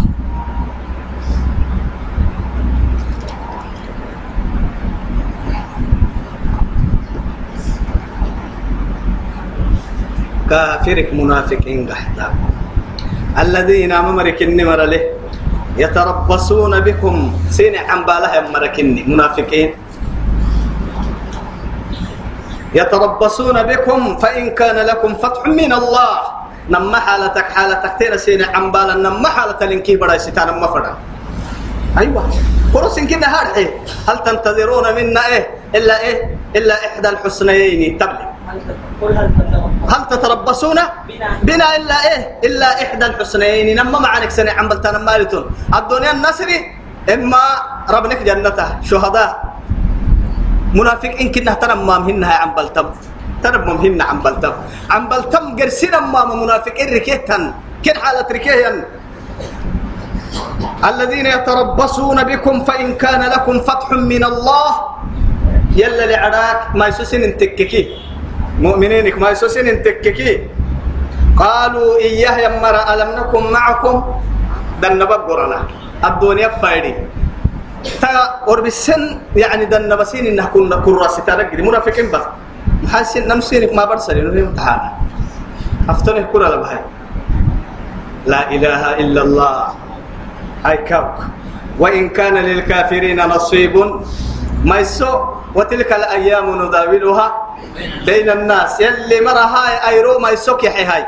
كافرك منافقين قحت الذين أمرك النمر له يتربصون بكم. سين عن بالها مركني. منافقين. يتربصون بكم فإن كان لكم فتح من الله. نما حالتك حالتك تينا سين عن بالا نما حالة لنكي بڑا ستانا مفرا. أيوة. قرص كده هارحي هل تنتظرون منا إيه؟ إلا إيه؟ إلا إحدى الحسنيين. تبلغ هل تتربصون؟ بنا إلا إيه؟ إلا إحدى الحسنيين. نما معنك سنة عم بلتنا مالتون. الدنيا النصري إما ربنك جنته شهداء. منافق إن كنا تنمام هنها عم بلتم تنمام هنا عم بلتم عم بلتم قرسنا مام منافق إركيتن كن حالة ركيهن. الذين يتربصون بكم فإن كان لكم فتح من الله. يلا لعراك ما يسوسين انتككي. مؤمنينك ما يسوسين انتككي. قالوا إياه يمر ألم نكن معكم؟ دن بقرنا الدنيا فايدي تا وربسن يعني دن بسين إنه كنا كرة ستارك دي منافقين بس. محاسين نمسينك ما برسل إنه امتحان أفتنه كرة لبهاي لا إله إلا الله. أي كوك وإن كان للكافرين نصيب. ما يسو وتلك الأيام نداولها بين الناس. يلي مرة هاي أيرو ما يسوك يحي هاي.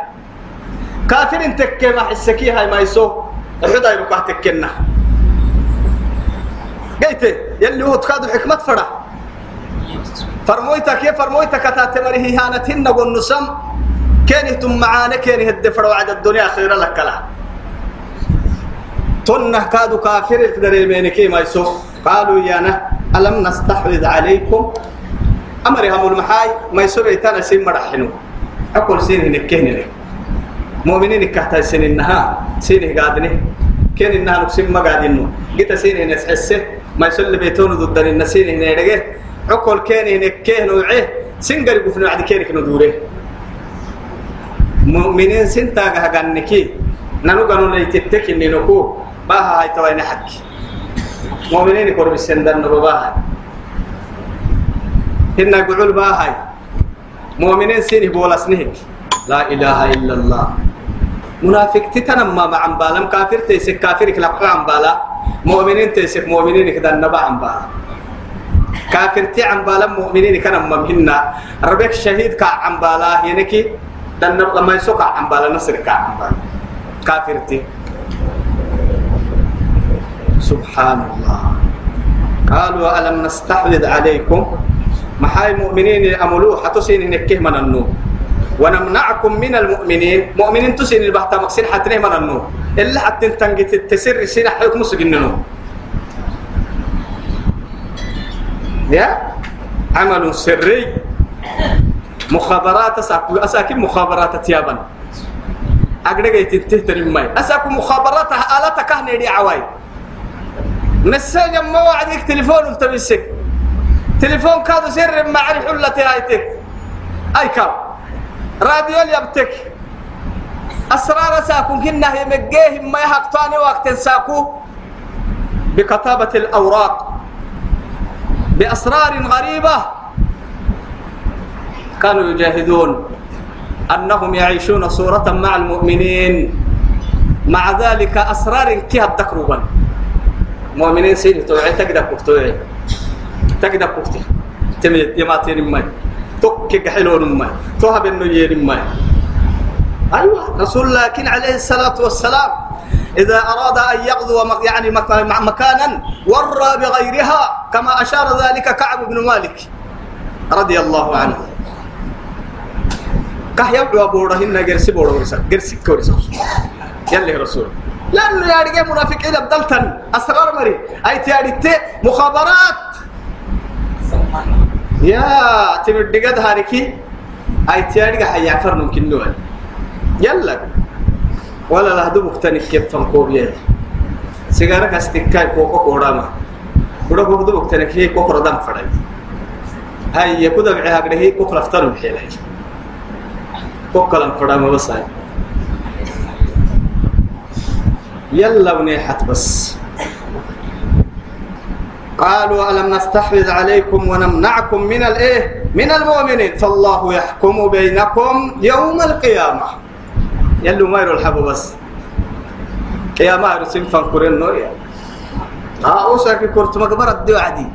كافر تكي ما حسكي هاي ما يسو أحد أيرو كاه تكينا. قيت يلي هو تخاد الحكمة فرع فرمويتك يا فرمويتك تاتمره هانتهن والنسم كان تم معانا كان الدفر وعد الدنيا خير لك لا. تنه كادو كافر الدريمين كي ما يسو قالوا يانا ألم نستحوذ عليكم؟ أمرهم المحاي ما يسو ريتانا سين مرحنو. أقول سين نكهن لك مؤمنين كهتا سين إنها سين قادني كان إنها نقسم ما قادنو قيت سين نسحسه ما اللي بيتون ضد النسين هنا يرجع أقول كان نكهن وعيه سين قريب في نوع كينك ندوره. مؤمنين سنتا غنكي نانو غنو ليتتك إني نكو. باها هاي توين حق. مؤمنين لا إله إلا الله. منافق تتنمى مع عمبالا كافر تيسك كافر كلاقوا عمبالا مؤمنين تيسك مؤمنين كذا النبع عمبالا كافر تي عمبالا مؤمنين كان ممهنا ربك شهيد كا عمبالا ينكي دن لما يسوق عمبالا نصر كا عمبالا كافر تي. سبحان الله قالوا ألم نستحوذ عليكم؟ محاي مؤمنين أملوه حتسين نكه من النور. ونمنعكم من المؤمنين. مؤمنين تسين البحث مكسين حتى من النور إلا حتى تنجت التسر سين حيكم سجننو يا؟ عمل سري. مخابرات أساكو أساكي مخابرات تيابا أقدر تنتهي ماي. أساكو مخابرات آلات كهنة دي عواي. مساج ما وعدك تليفون تمسك تليفون كادو سر معرف حلتي هايتك. أي كاب راديو يبتك. أسرار ساكو كنا هي مجيه ما يحقطاني وقت ساكو. بكتابة الأوراق. بأسرار غريبة. كانوا يجاهدون أنهم يعيشون صورة مع المؤمنين. مع ذلك أسرار كيها تقربا مؤمنين سيدي توعي تقدر كفتوعي تقدر كفتي تميت يماتين ماي توكي حلون ماي توهب انه يين ماي أيوه رسول لكن عليه الصلاه والسلام اذا اراد ان يغزو يعني مكانا ورى بغيرها كما اشار ذلك كعب بن مالك رضي الله عنه كه يبدو بورهن جرسي بورورسا جرسي كورسا يلي رسول يا رجال منافقين بدلتن اسرار مري اي تياريتي مخابرات يا تمدقد هاركي؟ أي تياريك حيا فرن كنوان. يلا. ولا لا هدو مختنك كيف فنكوبيا سيجارك استكاي كوكو كوراما. بڑا کو دو مختنك هي كوكو ردم فداي هاي يكود بعها قد هي كوكو لفتر بحيله كوكو لم فداما بس يلا ونيحت بس. قالوا ألم نستحوذ عليكم ونمنعكم من الإيه من المؤمنين. فالله يحكم بينكم يوم القيامة. يلو ما يرو الحبو بس. قيامة يرسم فانكورين نوريا. ها أوساكي كورت مقبرة دي. وعدي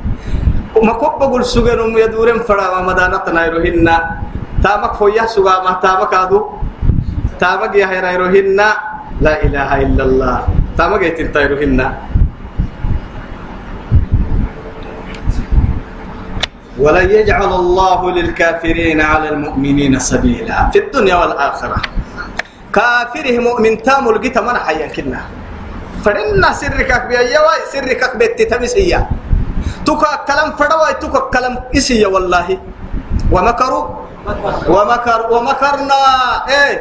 وما كوب بقول سجن أم يدورين فرا ومدانتنا يروهن تامك فويا سجا ما تامك أدو. تامك يا هيرا يروهن لا إله إلا الله. تامك يتنتا ولن يجعل الله للكافرين على المؤمنين سبيلا. في الدنيا والآخرة. كافره مؤمن تام لقيت من حيا كنا. فرنا سرك بيا واي سرك بيت تمسيا توكا كلام فدوا توكا كلام اسيا والله. ومكروا؟ ومكر ومكرنا. إيه؟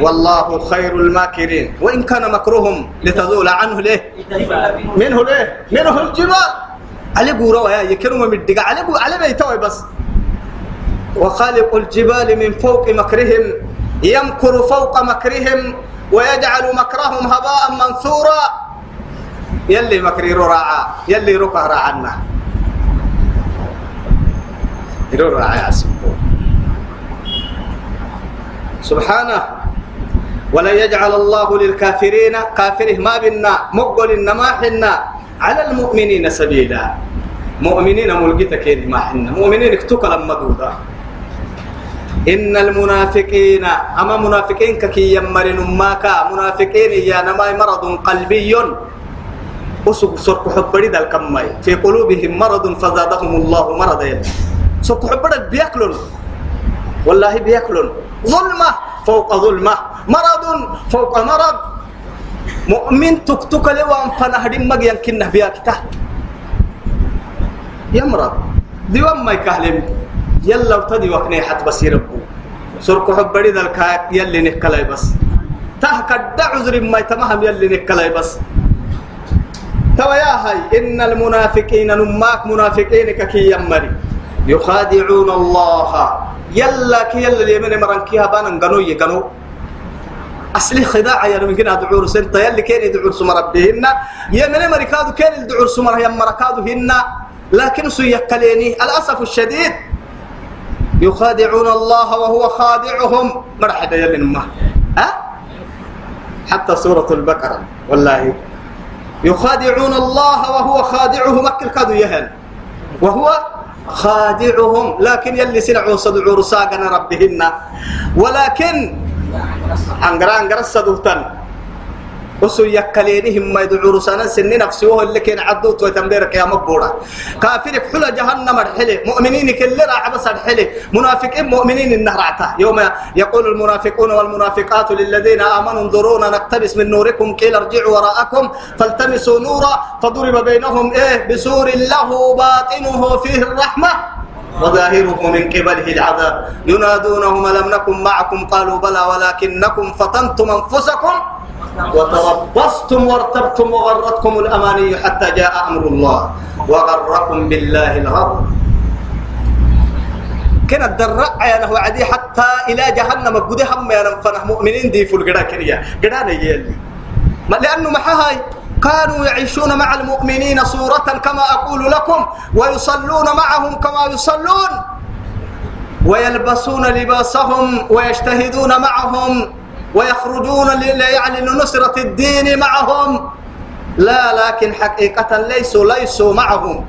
والله خير الماكرين. وإن كان مكرهم لتزول عنه ليه؟ منه ليه؟ منه الجبال. على قورا يا يكرم من قو على بيتوي بس. وخالق الجبال من فوق مكرهم يمكر فوق مكرهم ويجعل مكرهم هباء منثورا. يلي مكري راعى يلي ركع راعنا راعى سبحانه. ولا يجعل الله للكافرين كافره ما بنا مقبل ما حنا. على المؤمنين سبيلا. مؤمنين ملقيتك ما حنا. مؤمنين اكتوك لما دودا إن المنافقين أما منافقين كي يمرن ماكا منافقين يا نماي مرض قلبي. أسوك سرق حبري ذا الكماي. في قلوبهم مرض فزادهم الله مرضا سرق حبري بيأكلون. والله بيأكلون. ظلمة فوق ظلمة. مرض فوق مرض. مؤمن تكتك لوان فنهدم مجيان كنه بياكته يمرض ديوان ما يكهلم. يلا وتدي وكني حت بس يربو. سرق حبري الكاك يلي نكلاي بس. تهك عذر ما يتمهم يلي نكلاي بس. توا يا هاي إن المنافقين نماك منافقين كي يمري. يخادعون الله. يلا كي يلا اليمن مرنكيها بان غنو. يغنو أصلي خداع يا من كنا دعور سنت يلي كان يدعور سمر ربهن يا من مركادو كان يدعور سمر يا مركادو هن لكن سيكليني الأسف الشديد. يخادعون الله وهو خادعهم. مرحبا يلي نما ها؟ حتى سورة البقرة. والله. يخادعون الله وهو خادعهم. أكل كادو يهل. وهو خادعهم. لكن يلي سنعوا صدعوا رساقنا ربهن. ولكن عنقرا عنقرا الصدوتان وسو يكلينهم ما يدعو رسانا سن نفسه هو اللي كان عدوت وتنبيرك يا مبورا كافر حلا جهنم الحلي مؤمنين كل راح بس الحلي منافقين مؤمنين النهر عتا يوم يقول المنافقون والمنافقات للذين امنوا انظرونا نقتبس من نوركم قيل ارجعوا وراءكم فالتمسوا نورا فضرب بينهم إيه بسور له باطنه فيه الرحمه وظاهره من قبله العذاب. ينادونهم لم نكن معكم؟ قالوا بلى ولكنكم فتنتم أنفسكم وتربصتم وارتبتم وغرتكم الأماني حتى جاء أمر الله. وغركم بالله الغرب. كنا الدرع يا له عدي حتى إلى جهنم. قد هم يا مؤمنين دي فول قدا كريا قدا يلي. ما لأنه ما هاي كانوا يعيشون مع المؤمنين صورة كما أقول لكم ويصلون معهم كما يصلون. ويلبسون لباسهم ويجتهدون معهم ويخرجون يعني لنصرة الدين معهم. لا لكن حقيقة ليسوا ليسوا معهم.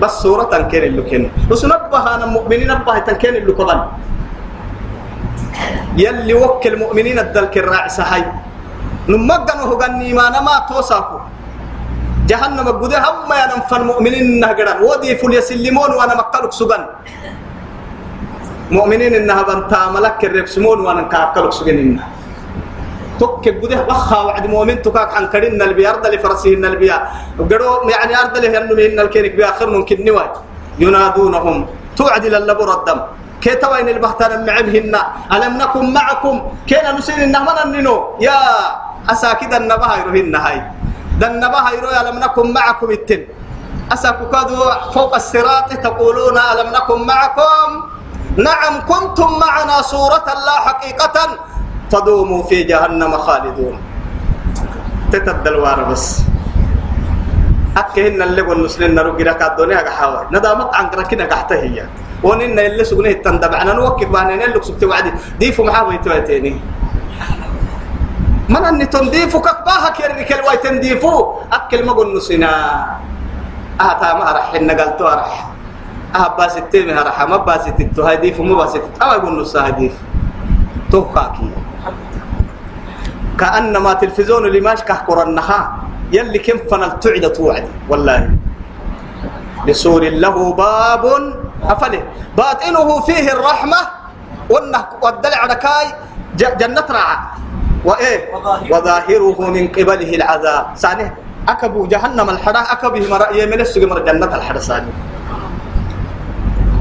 بس صورة كان اللي كان بس نبه أنا مؤمنين نبه تنكين اللي كمان يلي وكل المؤمنين الدلك الراعي هاي نمجنه غني ما نما توساكو جهنم قد هم يا نفن مؤمنين نهجران ودي فل يسلمون وأنا مكلك سجن مؤمنين انها بنتا ملك الربسمون وأنا كاكلك سجننا توك بده بخا وعد مؤمن تكاك عن كرين البي ارض لفرسه النبي قدروا يعني ارض له انه من الكينك باخر ممكن نواي ينادونهم توعد للبر الدم كي توين البحتان معبهن ألم نكن معكم كينا نسين النهمنا النينو يا أساكد النبها يروهن هاي دنبها يروي ألم نكن معكم التن أساكو كادو فوق الصراط تقولون ألم نكن معكم؟ نعم كنتم معنا صورة لا حقيقة فدوموا في جهنم خالدون. تتدلوار بس. أكهن اللي والنسلين نرقي لك الدنيا حاول ندامت عن كركنا قحته هي ونن اللي سجنه التندب أنا نوكل بأن اللي سكت وعدي ديفو محاوي تويتيني من أن تنديفو كباها كيرك الواي تنديفو أكل ما قلنا سنا أهتا ما رح النقلتو رح أه باستي مها رح ما باستي تو هاي ديفو ما باستي أما يقول نص هديف. توقاكي كأنما تلفزيون اللي ماشي كحكر النها يلي كم فنل تعد توعد والله. لسور له باب أفله. باطنه فيه الرحمة. والدلع ركاي جنة راعة. وإيه؟ وظاهره من قبله العذاب. ثاني أكبو جهنم الحرا أكبه مرأي من السجن مر جنة الحرا ثاني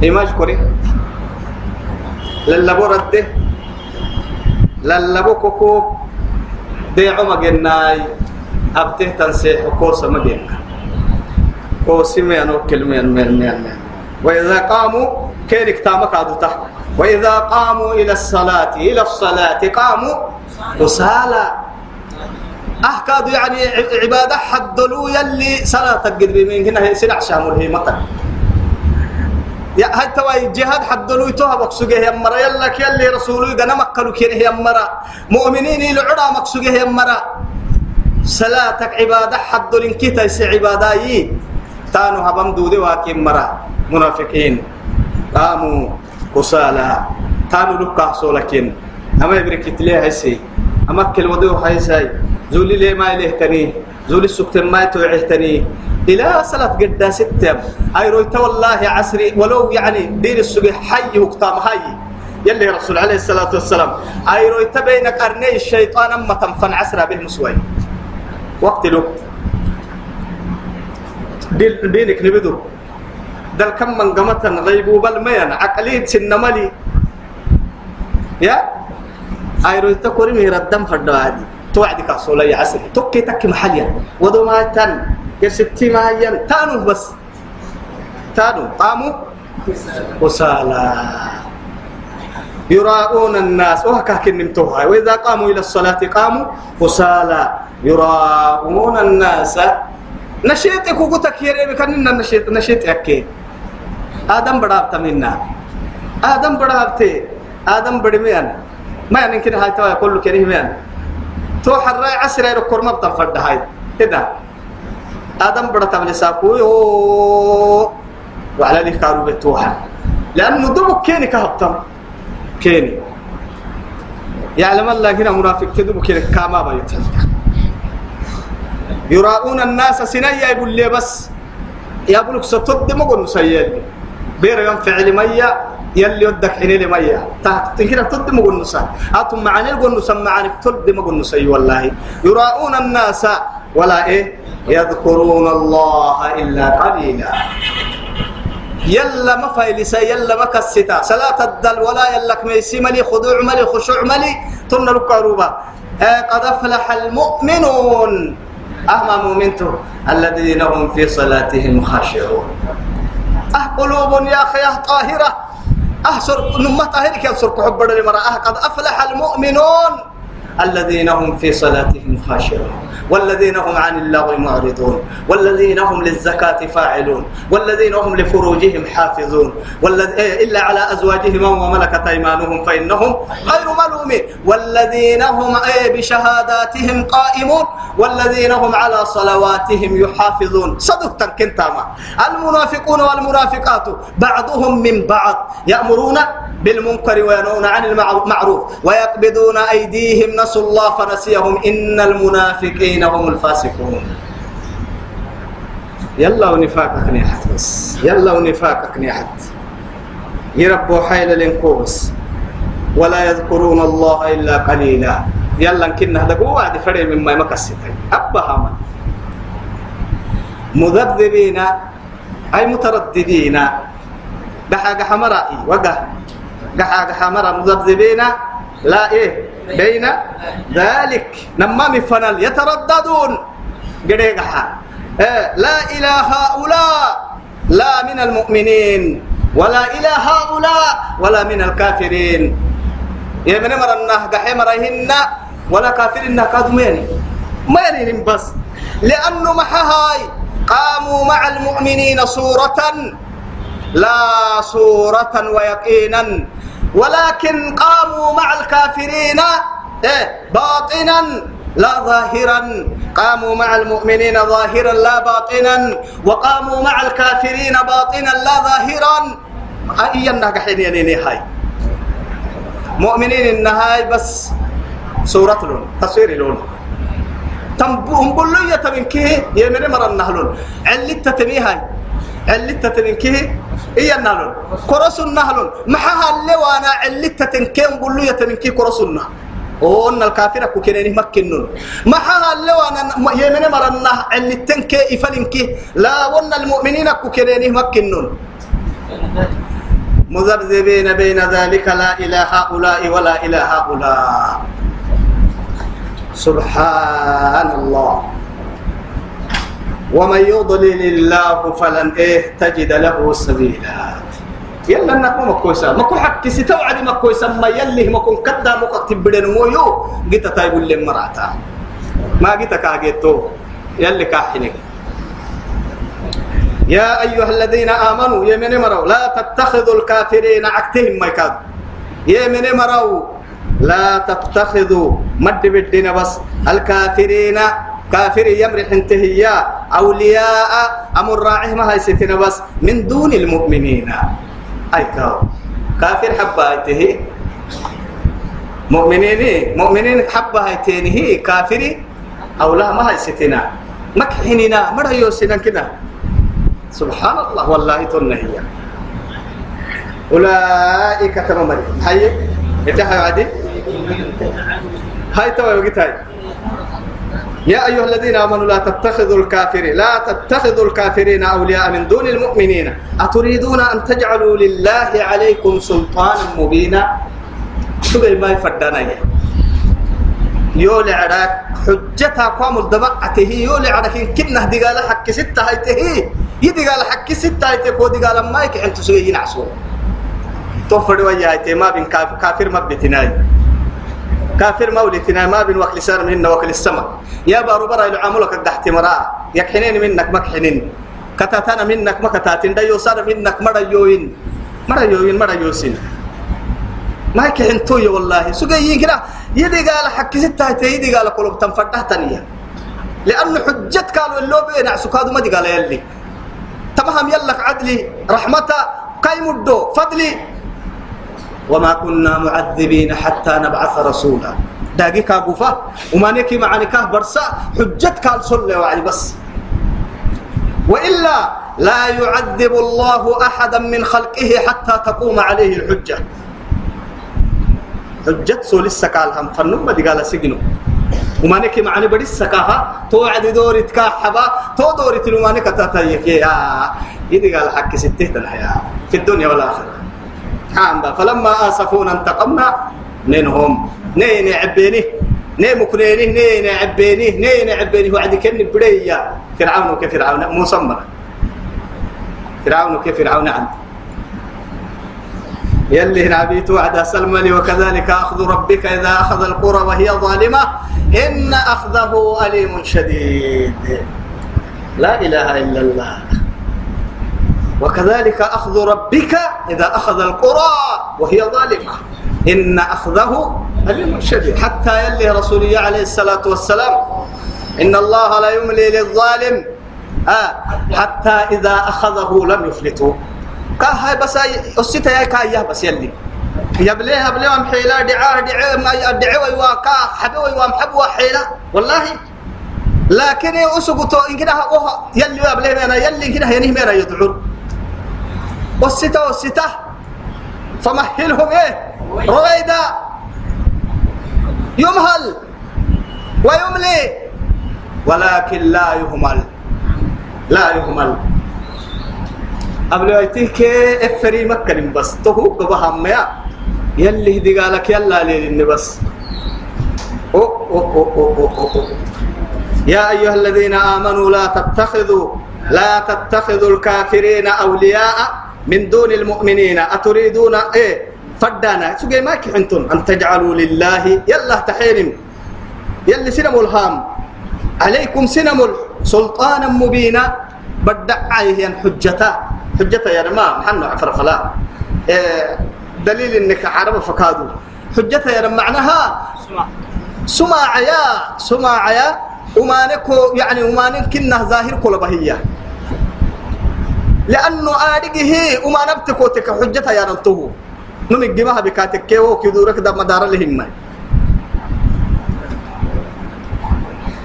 إيماج كوري؟ للبو رده للبو كوكو بيعو مجناي أبته تنسيح كوسا مجناي كوسي ميان وكل ميان ميان ميان ميان وإذا قاموا كيرك تامك عدوته وإذا قاموا إلى الصلاة إلى الصلاة قاموا وسالا أحكاد يعني عبادة حدلوا يلي صلاة قد من هنا سنع شامل هي مطر. يا هاي تواي جهاد حدلوا يتوها مقصوجه يا مرا يلا يلي رسولي قنا مكلوا كيره يا مرا مؤمنين العرى مقصوجه يا مرا صلاتك عبادة حدلوا كيتا يسي عبادة يي. تانو هبم دودي واكيم مرا منافقين. قاموا كسالى تانو لقى سولكين أما يبرك تليه هسي كل ودو هاي زولي لي ما إليه تاني زولي السكتن ما يتوعيه إلى صلاة قد ستة. أي رويت والله عسري. ولو يعني دين السوق حي وقتام هاي يلي رسول عليه الصلاة والسلام. أي رويت بين قرني الشيطان أما تنفن عسرا به مسوي. وقت له. دين دينك نبدو. دل كم من قمتا غيبو بل ميان. عقليت يا؟ أي رويت كوري مير الدم فردو عادي. توعدك أصولا يا عسري توكي تكي محليا. ودو ما تن يستي ما ين تانو بس. تانو. قاموا وسالا. يراءون الناس. وهكا كنمتوها وإذا قاموا إلى الصلاة قاموا. فسالى يراءون الناس. نشيتك وقتك آدم بدابت منا. آدم بدابت آدم بدميان ما يمكن هاي توا كله كريم يعني. تو حراي عسر يركور مبتن فرد هاي. كده آدم بدأ تبلي ساكوي وعلى لي كارو بتوها لأنه دبك كيني كهبتم. كيني. يعلم الله هنا منافق تدبك كيني كاما بيتهلك يراؤون الناس سنيا يقول لي بس. يا بلوك ستد مقول نسيل بير يوم فعل ميا يلي ودك حين لي ميا تنكر تد مقول نسا أتم معاني يقول نسا معاني تد مقول نسي والله. يراؤون الناس ولا إيه؟ يذكرون الله إلا قليلا. يلا ما فايلسا يلا ما كستا صلاة الدل ولا يلك ميسي ملي خضوع ملي خشوع ملي تن الكروبة قد أفلح المؤمنون. أهما مؤمنتو الذين هم في صلاتهم خاشعون. أه قلوب يا أخي أه طاهرة. أه سر نما طاهرك يا سر حب أه قد أفلح المؤمنون. الذين هم في صلاتهم خاشعون والذين هم عن اللغو معرضون والذين هم للزكاة فاعلون والذين هم لفروجهم حافظون إيه، إلا على أزواجهم وملكت أيمانهم فإنهم غير ملومين والذين هم إيه، بشهاداتهم قائمون والذين هم على صلواتهم يحافظون. صدقتا كنتاما المنافقون والمنافقات بعضهم من بعض يأمرون بالمنكر وينهون عن المعروف ويقبضون أيديهم نسوا الله فنسيهم. إن المنافقين هم الفاسقون. يلا ونفاقك نيحت بس. يلا ونفاقك نيحت. يربوا حيل لنكوس ولا يذكرون الله إلا قليلا. يلا كنا هذا وعد فريق مما يمكستين أبا هما مذبذبين. أي مترددين. دحاق حمرائي وقه دحاق حمراء مذبذبين. لا إيه. بين ذلك نما فنل يترددون. قريقها. إيه لا إلى هؤلاء لا من المؤمنين ولا إلى هؤلاء ولا من الكافرين. يا من مر النه قحي مرهن ولا كافرين كادوا مين مين بس. لأنه محهاي قاموا مع المؤمنين صورة لا صورة ويقينا. ولكن قاموا مع الكافرين إيه باطنا لا ظاهرا. قاموا مع المؤمنين ظاهرا لا باطنا وقاموا مع الكافرين باطنا لا ظاهرا. أي النهج ينيني هاي مؤمنين النهاي بس سورة لون تصوير لون. تنبهم بلوية من كيه يمني مر النهلون علت تتميهاي علت تتمين إيه النهلون. كرس النهلون محها اللي وأنا علت تنكين بلوية من كيه كرس النهلون وأن الكافر مكنون اللي إفلنك لا المؤمنين كوكيني مكنون. مذبذبين بين ذلك لا إلى هؤلاء ولا إلى هؤلاء. سبحان الله. ومن يضلل الله فلن إيه تجد له سبيلا. يلا ما كويسه ما كو حق ستوعد ما كويسه ما يلي ما كون كدا مو كتب بدن مويو. جيت تايب اللي مراتا. ما جيت كاجيتو يلي كاحنك يا أيها الذين آمنوا يا من مروا لا تتخذوا الكافرين عكتهم ما يكاد يا من مروا لا تتخذوا. مد بالدين بس. الكافرين كافر يمرح انتهيا. أولياء أمر راعي ما هي ستنا بس من دون المؤمنين. أي كاو. كافر حبة هي مؤمنين مؤمنين حبة هي كافري أو لا ما هي ستنا. مكحننا مرة يوسنا كده سبحان الله والله تنهي. أولئك مريم. هاي إتها عادي؟ هاي توا وقت هاي. يا أيها الذين آمنوا لا تتخذوا الكافرين لا تتخذوا الكافرين أولياء من دون المؤمنين. أتريدون أن تجعلوا لله عليكم سلطانا مبينا؟ تقول ما يفدنا يولي عراك حجتها قام الدمعته يولي عراك كنا دي قال حق ستة هيته يدي قال حق ستة هيته كودي قال ما يك أنت سوي ينعسوا تفر ويا ما بين كافر ما بتناي كافر مولتنا ما بين وكل سار منا وكل السماء. يا بارو برا يعاملك تحت مرا. يكحنين منك مكحنين كتاتنا منك مكتاتين دا يوسار منك مرا يوين مرا يوين مرا يوسين ما كحن توي والله. سجين كده يدي قال حكي ستة يدي قال قلوب تنفتح تانية. لأن حجت قالوا اللو بين عسكادو ما دي قال يلي. تمام يلك عدلي رحمته قيم الدو فضلي. وما كنا معذبين حتى نبعث رسولا. داقي كاقوفا وما نكي معاني كاه برسا حجت قال صلى وعلي بس. وإلا لا يعذب الله أحدا من خلقه حتى تقوم عليه الحجة. حجة سول السكال هم فنم بدي قال سجنه وما نكي معني بدي السكاها تو عد دوري تكاحبا تو دوري تلوماني كتاتيك يا. يدي قال حكي ستة الحياة في الدنيا والآخرة. حامبا فلما آسفونا انتقمنا. منهم نين عبيني. ني مكنيني. نين عبيني. نين عبيني. وعد كن بديا فرعون كفرعون موسى فرعون كفرعون عنده يلي نبيت وعد سلمى وكذلك أخذ ربك إذا أخذ القرى وهي ظالمة. إن أخذه أليم شديد. لا إله إلا الله. وكذلك أخذ ربك إذا أخذ القرى وهي ظالمة. إن أخذه أليم شديد حتى يلي رسولي عليه الصلاة والسلام إن الله لا يملي للظالم آه حتى إذا أخذه لم يفلته. كاها بس الستة يا كايا بس يلي. يبليه يبليه أم حيلة دعاه دعاه ما دعاه ويواكا حبي ويوام حب وحيلة والله. لكن أسقطه إن كده يلي يبليه أنا يلي كده ينيه ميرا يدعون. والستة والستة. فمهلهم إيه؟ رويدا. يمهل ويملي. ولكن لا يهمل. لا يهمل. قبل ويتيك إفري مكة بس. تهو قبها ميا. يلي دي قالك يلا لي بس. أو أو أو أو أو أو أو. يا أيها الذين آمنوا لا تتخذوا لا تتخذوا الكافرين أولياء. من دون المؤمنين. أتريدون إيه؟ فدانا. سجي ما كحنتم أن تجعلوا لله. يلا تحيرم. يلي سنم الهام. عليكم سنم سلطانا مبينا. بدع عليه حجته حجته يا ما محنو عفر فلا إيه دليل إنك عرب فكادو. حجته يا معناها سمع يا سمع يا ومانكو يعني ومانك كنا ظاهر كل بهية. لأنه آدقه وما نبتكو تك حجتها يا ننتهو نمك جماها بكاتك كيو كدورك دا مدار لهم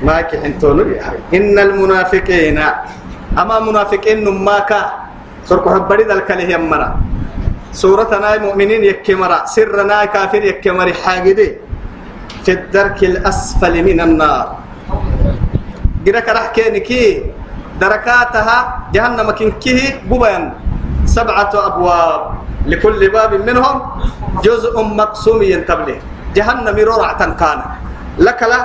ما كحنتون إن المنافقين أما منافقين نماكا سرق حبري ذلك له يمرا. سورتنا مؤمنين يكمرا سرنا كافر يكمري حاجدي في الدرك الأسفل من النار. جرك راح كينكي دركاتها جهنم كنكيه ببيان سبعة أبواب لكل باب منهم جزء مقسوم ينتبه جهنم ررعة كان لك لا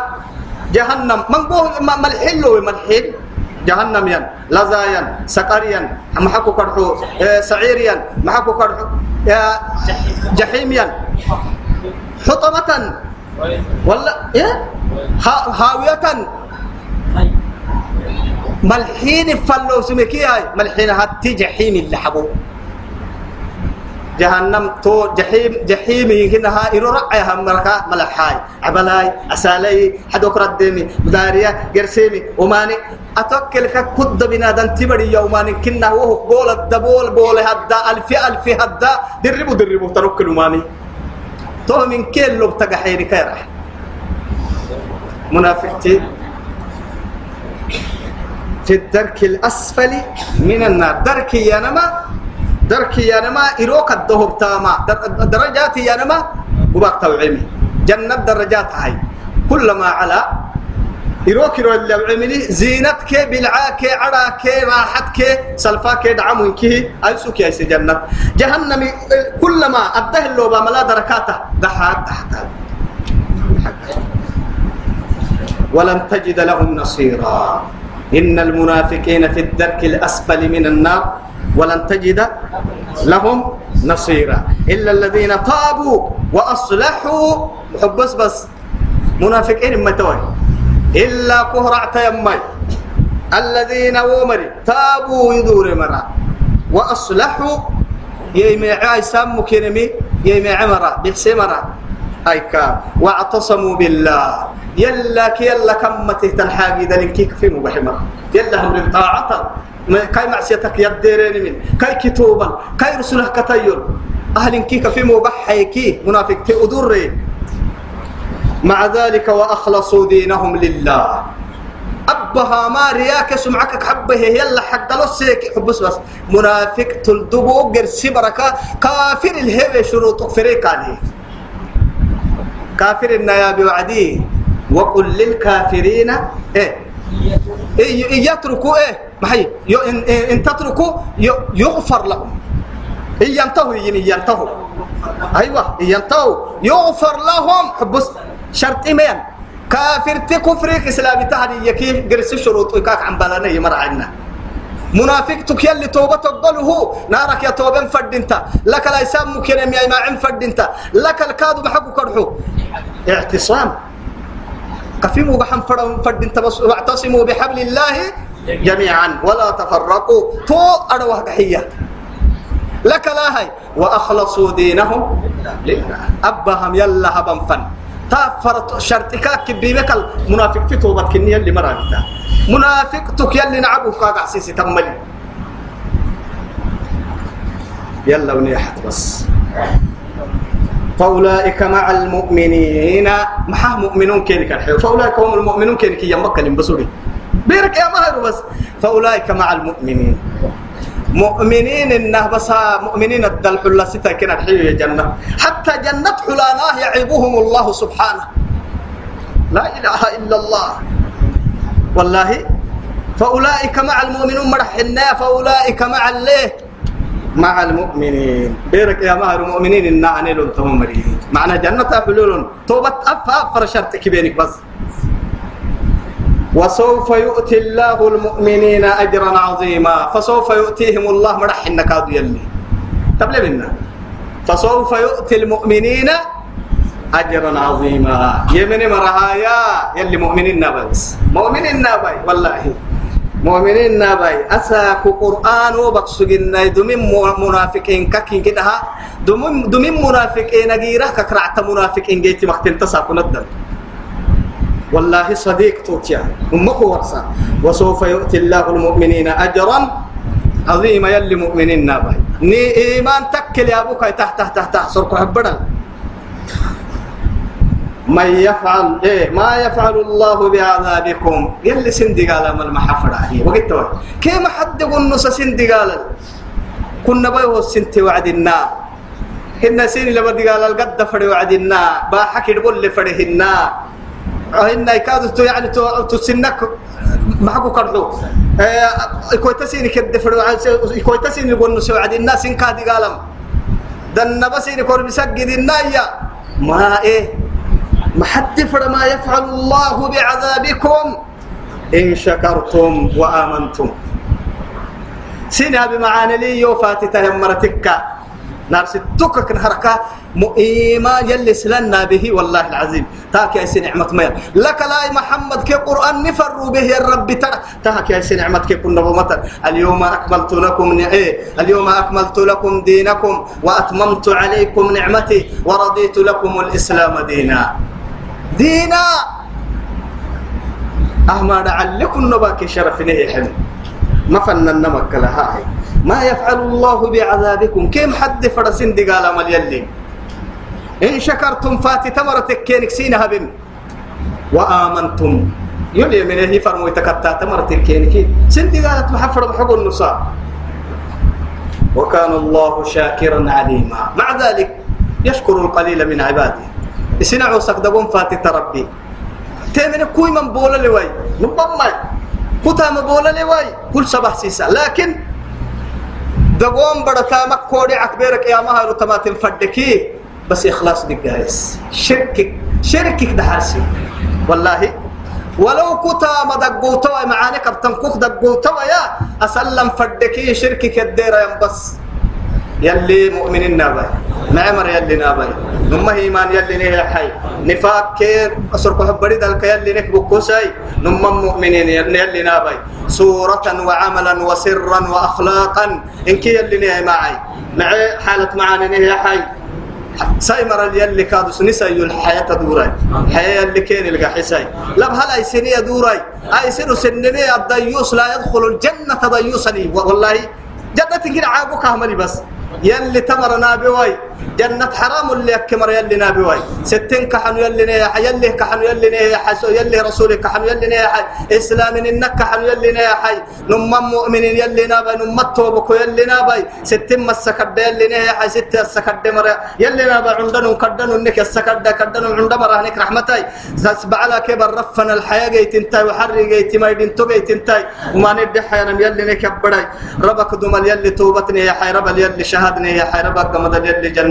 جهنم من بوه ملحل وملحل جهنم ين لزايا سقريا محكو كرحو سعيريا محكو كرحو جحيميا حطمة. ولا إيه؟ هاوية. ملحين فلو سمكي هاي. ملحين هاتي جحيم اللي حبو. جهنم تو جحيم جحيم هنا إيرو رقعي هم مركا. ملحاي عبلاي أسالي حدوك ردمي مدارية قرسيمي وماني أتوكل كد بنادن تبري يوماني كنا وهو بول الدبول بول هدا ألف ألف هدا. دربو دربو تركل وماني تو من كل لو تقحيني منافقتي. في الدرك الأسفل من النار. درك يا نما درك يا نما إروك الدهب تاما. درجات يا نما توعيمي. جنة درجات هاي. كلما على إروك رو اللي عملي زينتك بالعاك عراك راحتك سلفاك دعمك أيسوك يا جنة. جهنم كلما أده اللوبة ملا دركاته. دحات تحت ولن تجد لهم نصيرا. إن المنافقين في الدرك الأسفل من النار ولن تجد لهم نصيرا. إلا الذين تابوا وأصلحوا. حبس بس منافقين ما توي. إلا كهرعت يمي الذين ومري. تابوا يدور مرا. وأصلحوا. يميع سام كرمي يميع مرا بحسي مرا. أيكا واعتصموا بالله. يلا يلا كم ذلك كيف في مبحمر يلا هم للطاعة كاي معصيتك يديرين من. كاي كتوبا كاي رسوله كتير. أهل كيك في مبحيكي منافق تأدري مع ذلك وأخلصوا دينهم لله. أبها ما رياك سمعك حبه يلا حق لسيك حبس بس. منافق تلدبو قرسي بركة كافر الهوى شروط فريق عليه. كافر النيا بوعديه وقل للكافرين إيه؟ إيه يتركوا إيه؟ ما هي إن, إن تتركوا يغفر لهم. إن ينتهوا ينتهوا. أيوة ينتهوا. يغفر لهم. حبس شرط إيمان. كافر تكفرك إسلامي تهدي. يكي قرس الشروط ويكاك عن بلاني مرعنا منافق تكيل توبة تقبله. نارك يا توبة فرد انت. لك لا يسام مكرم يا إمام فرد انت. لك الكاد بحق كرحو. اعتصام. قفيموا بحم فرد انت بس واعتصموا بحبل الله جميعا ولا تفرقوا. تو أروه حية لك لا هي وأخلصوا دينهم لله. أبهم يلا هبا فن. تافرت شرطك كبيبك المنافق في توبة كنية اللي منافق تك يلي نعبو كاقع سيسي تملي يلا ونيحت بس. فأولئك مع المؤمنين. محا مؤمنون كينك الحيو فأولئك هم المؤمنون كينك يمك بسوري بيرك يا مهر بس. فأولئك مع المؤمنين. مؤمنين إنه بس مؤمنين الدل حلا ستا كنا الحيو جنة. حتى جنة حلاناه يعيبهم الله سبحانه. لا إله إلا الله. والله. فأولئك مع المؤمنون مرحنا. فأولئك مع الله مع المؤمنين. بيرك يا مهر المؤمنين إن عنيل تمامري معنى جنة حلول توبة أفا فرشرتك بينك بس. وسوف يؤتي الله المؤمنين أجرا عظيما. فسوف يؤتيهم الله. مرح النكاد يلي. تبلي منا فسوف يؤتي المؤمنين أجرا عظيما. يمني مرهايا يلي مؤمنين نابس مؤمنين نابي والله. مؤمنين نابي أساك قرآن وبقسجنا دمين منافقين ككين كده. دمين دمين منافقين غيره ككرعت منافقين جيتي وقت انتصاكو ندم. والله صديق توتيا. أمك ورسا. وسوف يؤتي الله المؤمنين أجرا عظيما. يلي مؤمنين نابي ني إيمان تكل يا أبوك. تحت تحت تحت سرق حبنا من يفعل إيه ما يفعل الله بعذابكم. يلي سندي قال ما المحفرة هي وقت كيف حد يقول نص سندي قال؟ كنا بيه السنتي وعدنا هن سين لما دي قال القد فري وعدنا باحكي تقول لي فريهنا هن يكادوا تو يعني تو تسنك معكو كرحو كوي تسيني كد فري كوي تسيني يقول نص وعدنا سين كادي قالم دنا بس يقول بسجد النايا ما إيه. ما حد ما يفعل الله بعذابكم إن شكرتم وآمنتم. سنها بمعاني لي يوفاتي تهمرتك نار ستوك كن حركة مؤيما يلي سلنا به والله العظيم. تاك يا نعمة مير. لك لا محمد كي قرآن نفر به يا رب ترى. تاك يا نعمة كي كنا بمتر اليوم أكملت لكم اليوم أكملت لكم دينكم. وأتممت عليكم نعمتي. ورضيت لكم الإسلام دينا. دينا. أحمد علكم نباك شرف نهي ما فنن نمك لها ما يفعل الله بعذابكم. كم حد فرسين دي قال مال يلي. إن شكرتم فاتي تمرتك كينك سينها بم وآمنتم. يلي من هي فرمو يتكتا تمرتك كينك. سندي قالت محفر بحق النصاب وكان الله شاكرا عليما. مع ذلك يشكر القليل من عباده. يسنعوا سقدبون فاتي تربي. تمن كوي من بولا لواي. نبما كتا مبولا لواي. كل صباح سيسا. لكن دقوم برتا مكوري عكبيرك يا مهر تماتم فدكي بس إخلاص دقايس شركك. شركك دحاسي والله. ولو كتا مدقوتوا معاني كبتن كوك دقوتوا يا. أسلم فدكي شركك الدير بس يلي مؤمنين نابي معمر يلي نابي نما إيمان يلي نهي حي. نفاق كير أسرق حبري دلك يلي نكبو كوساي نما مؤمنين يلي نابي سورة وعملا وسرا وأخلاقا. إن كي يلي نهي معي. معي حالة معاني نهي حي. سايمر يلي كادو سنسي الحياة دوراي حياة اللي كين لقى حساي لا بهل أي سنية دوراي أي سنو سنية الديوس لا يدخل الجنة ديوسني والله جنة كده عابوك أهملي بس. يلي تمرنا بواي جنة حرام اللي أكمر يلي نابواي ستين كحن يلي نيح يلي كحن يلي نيح يلي رسولي كحن يلي نيح إسلام إنك كحن يلي نيح نم مؤمن يلي نابي نم توبك يلي نابي. ستين مسكد يلي نيح ستة السكد مر يلي نابي عندنا كدن إنك السكد كدن عند مرهنك رحمتي زسب على كبر رفنا الحياة جيت انتاي وحري جيت ما يدين تو جيت انتاي وما ندي حيانا يلي نكبري ربك دمل يلي توبتني يا حي رب يلي شهدني يا حي ربك قمد يلي جنتني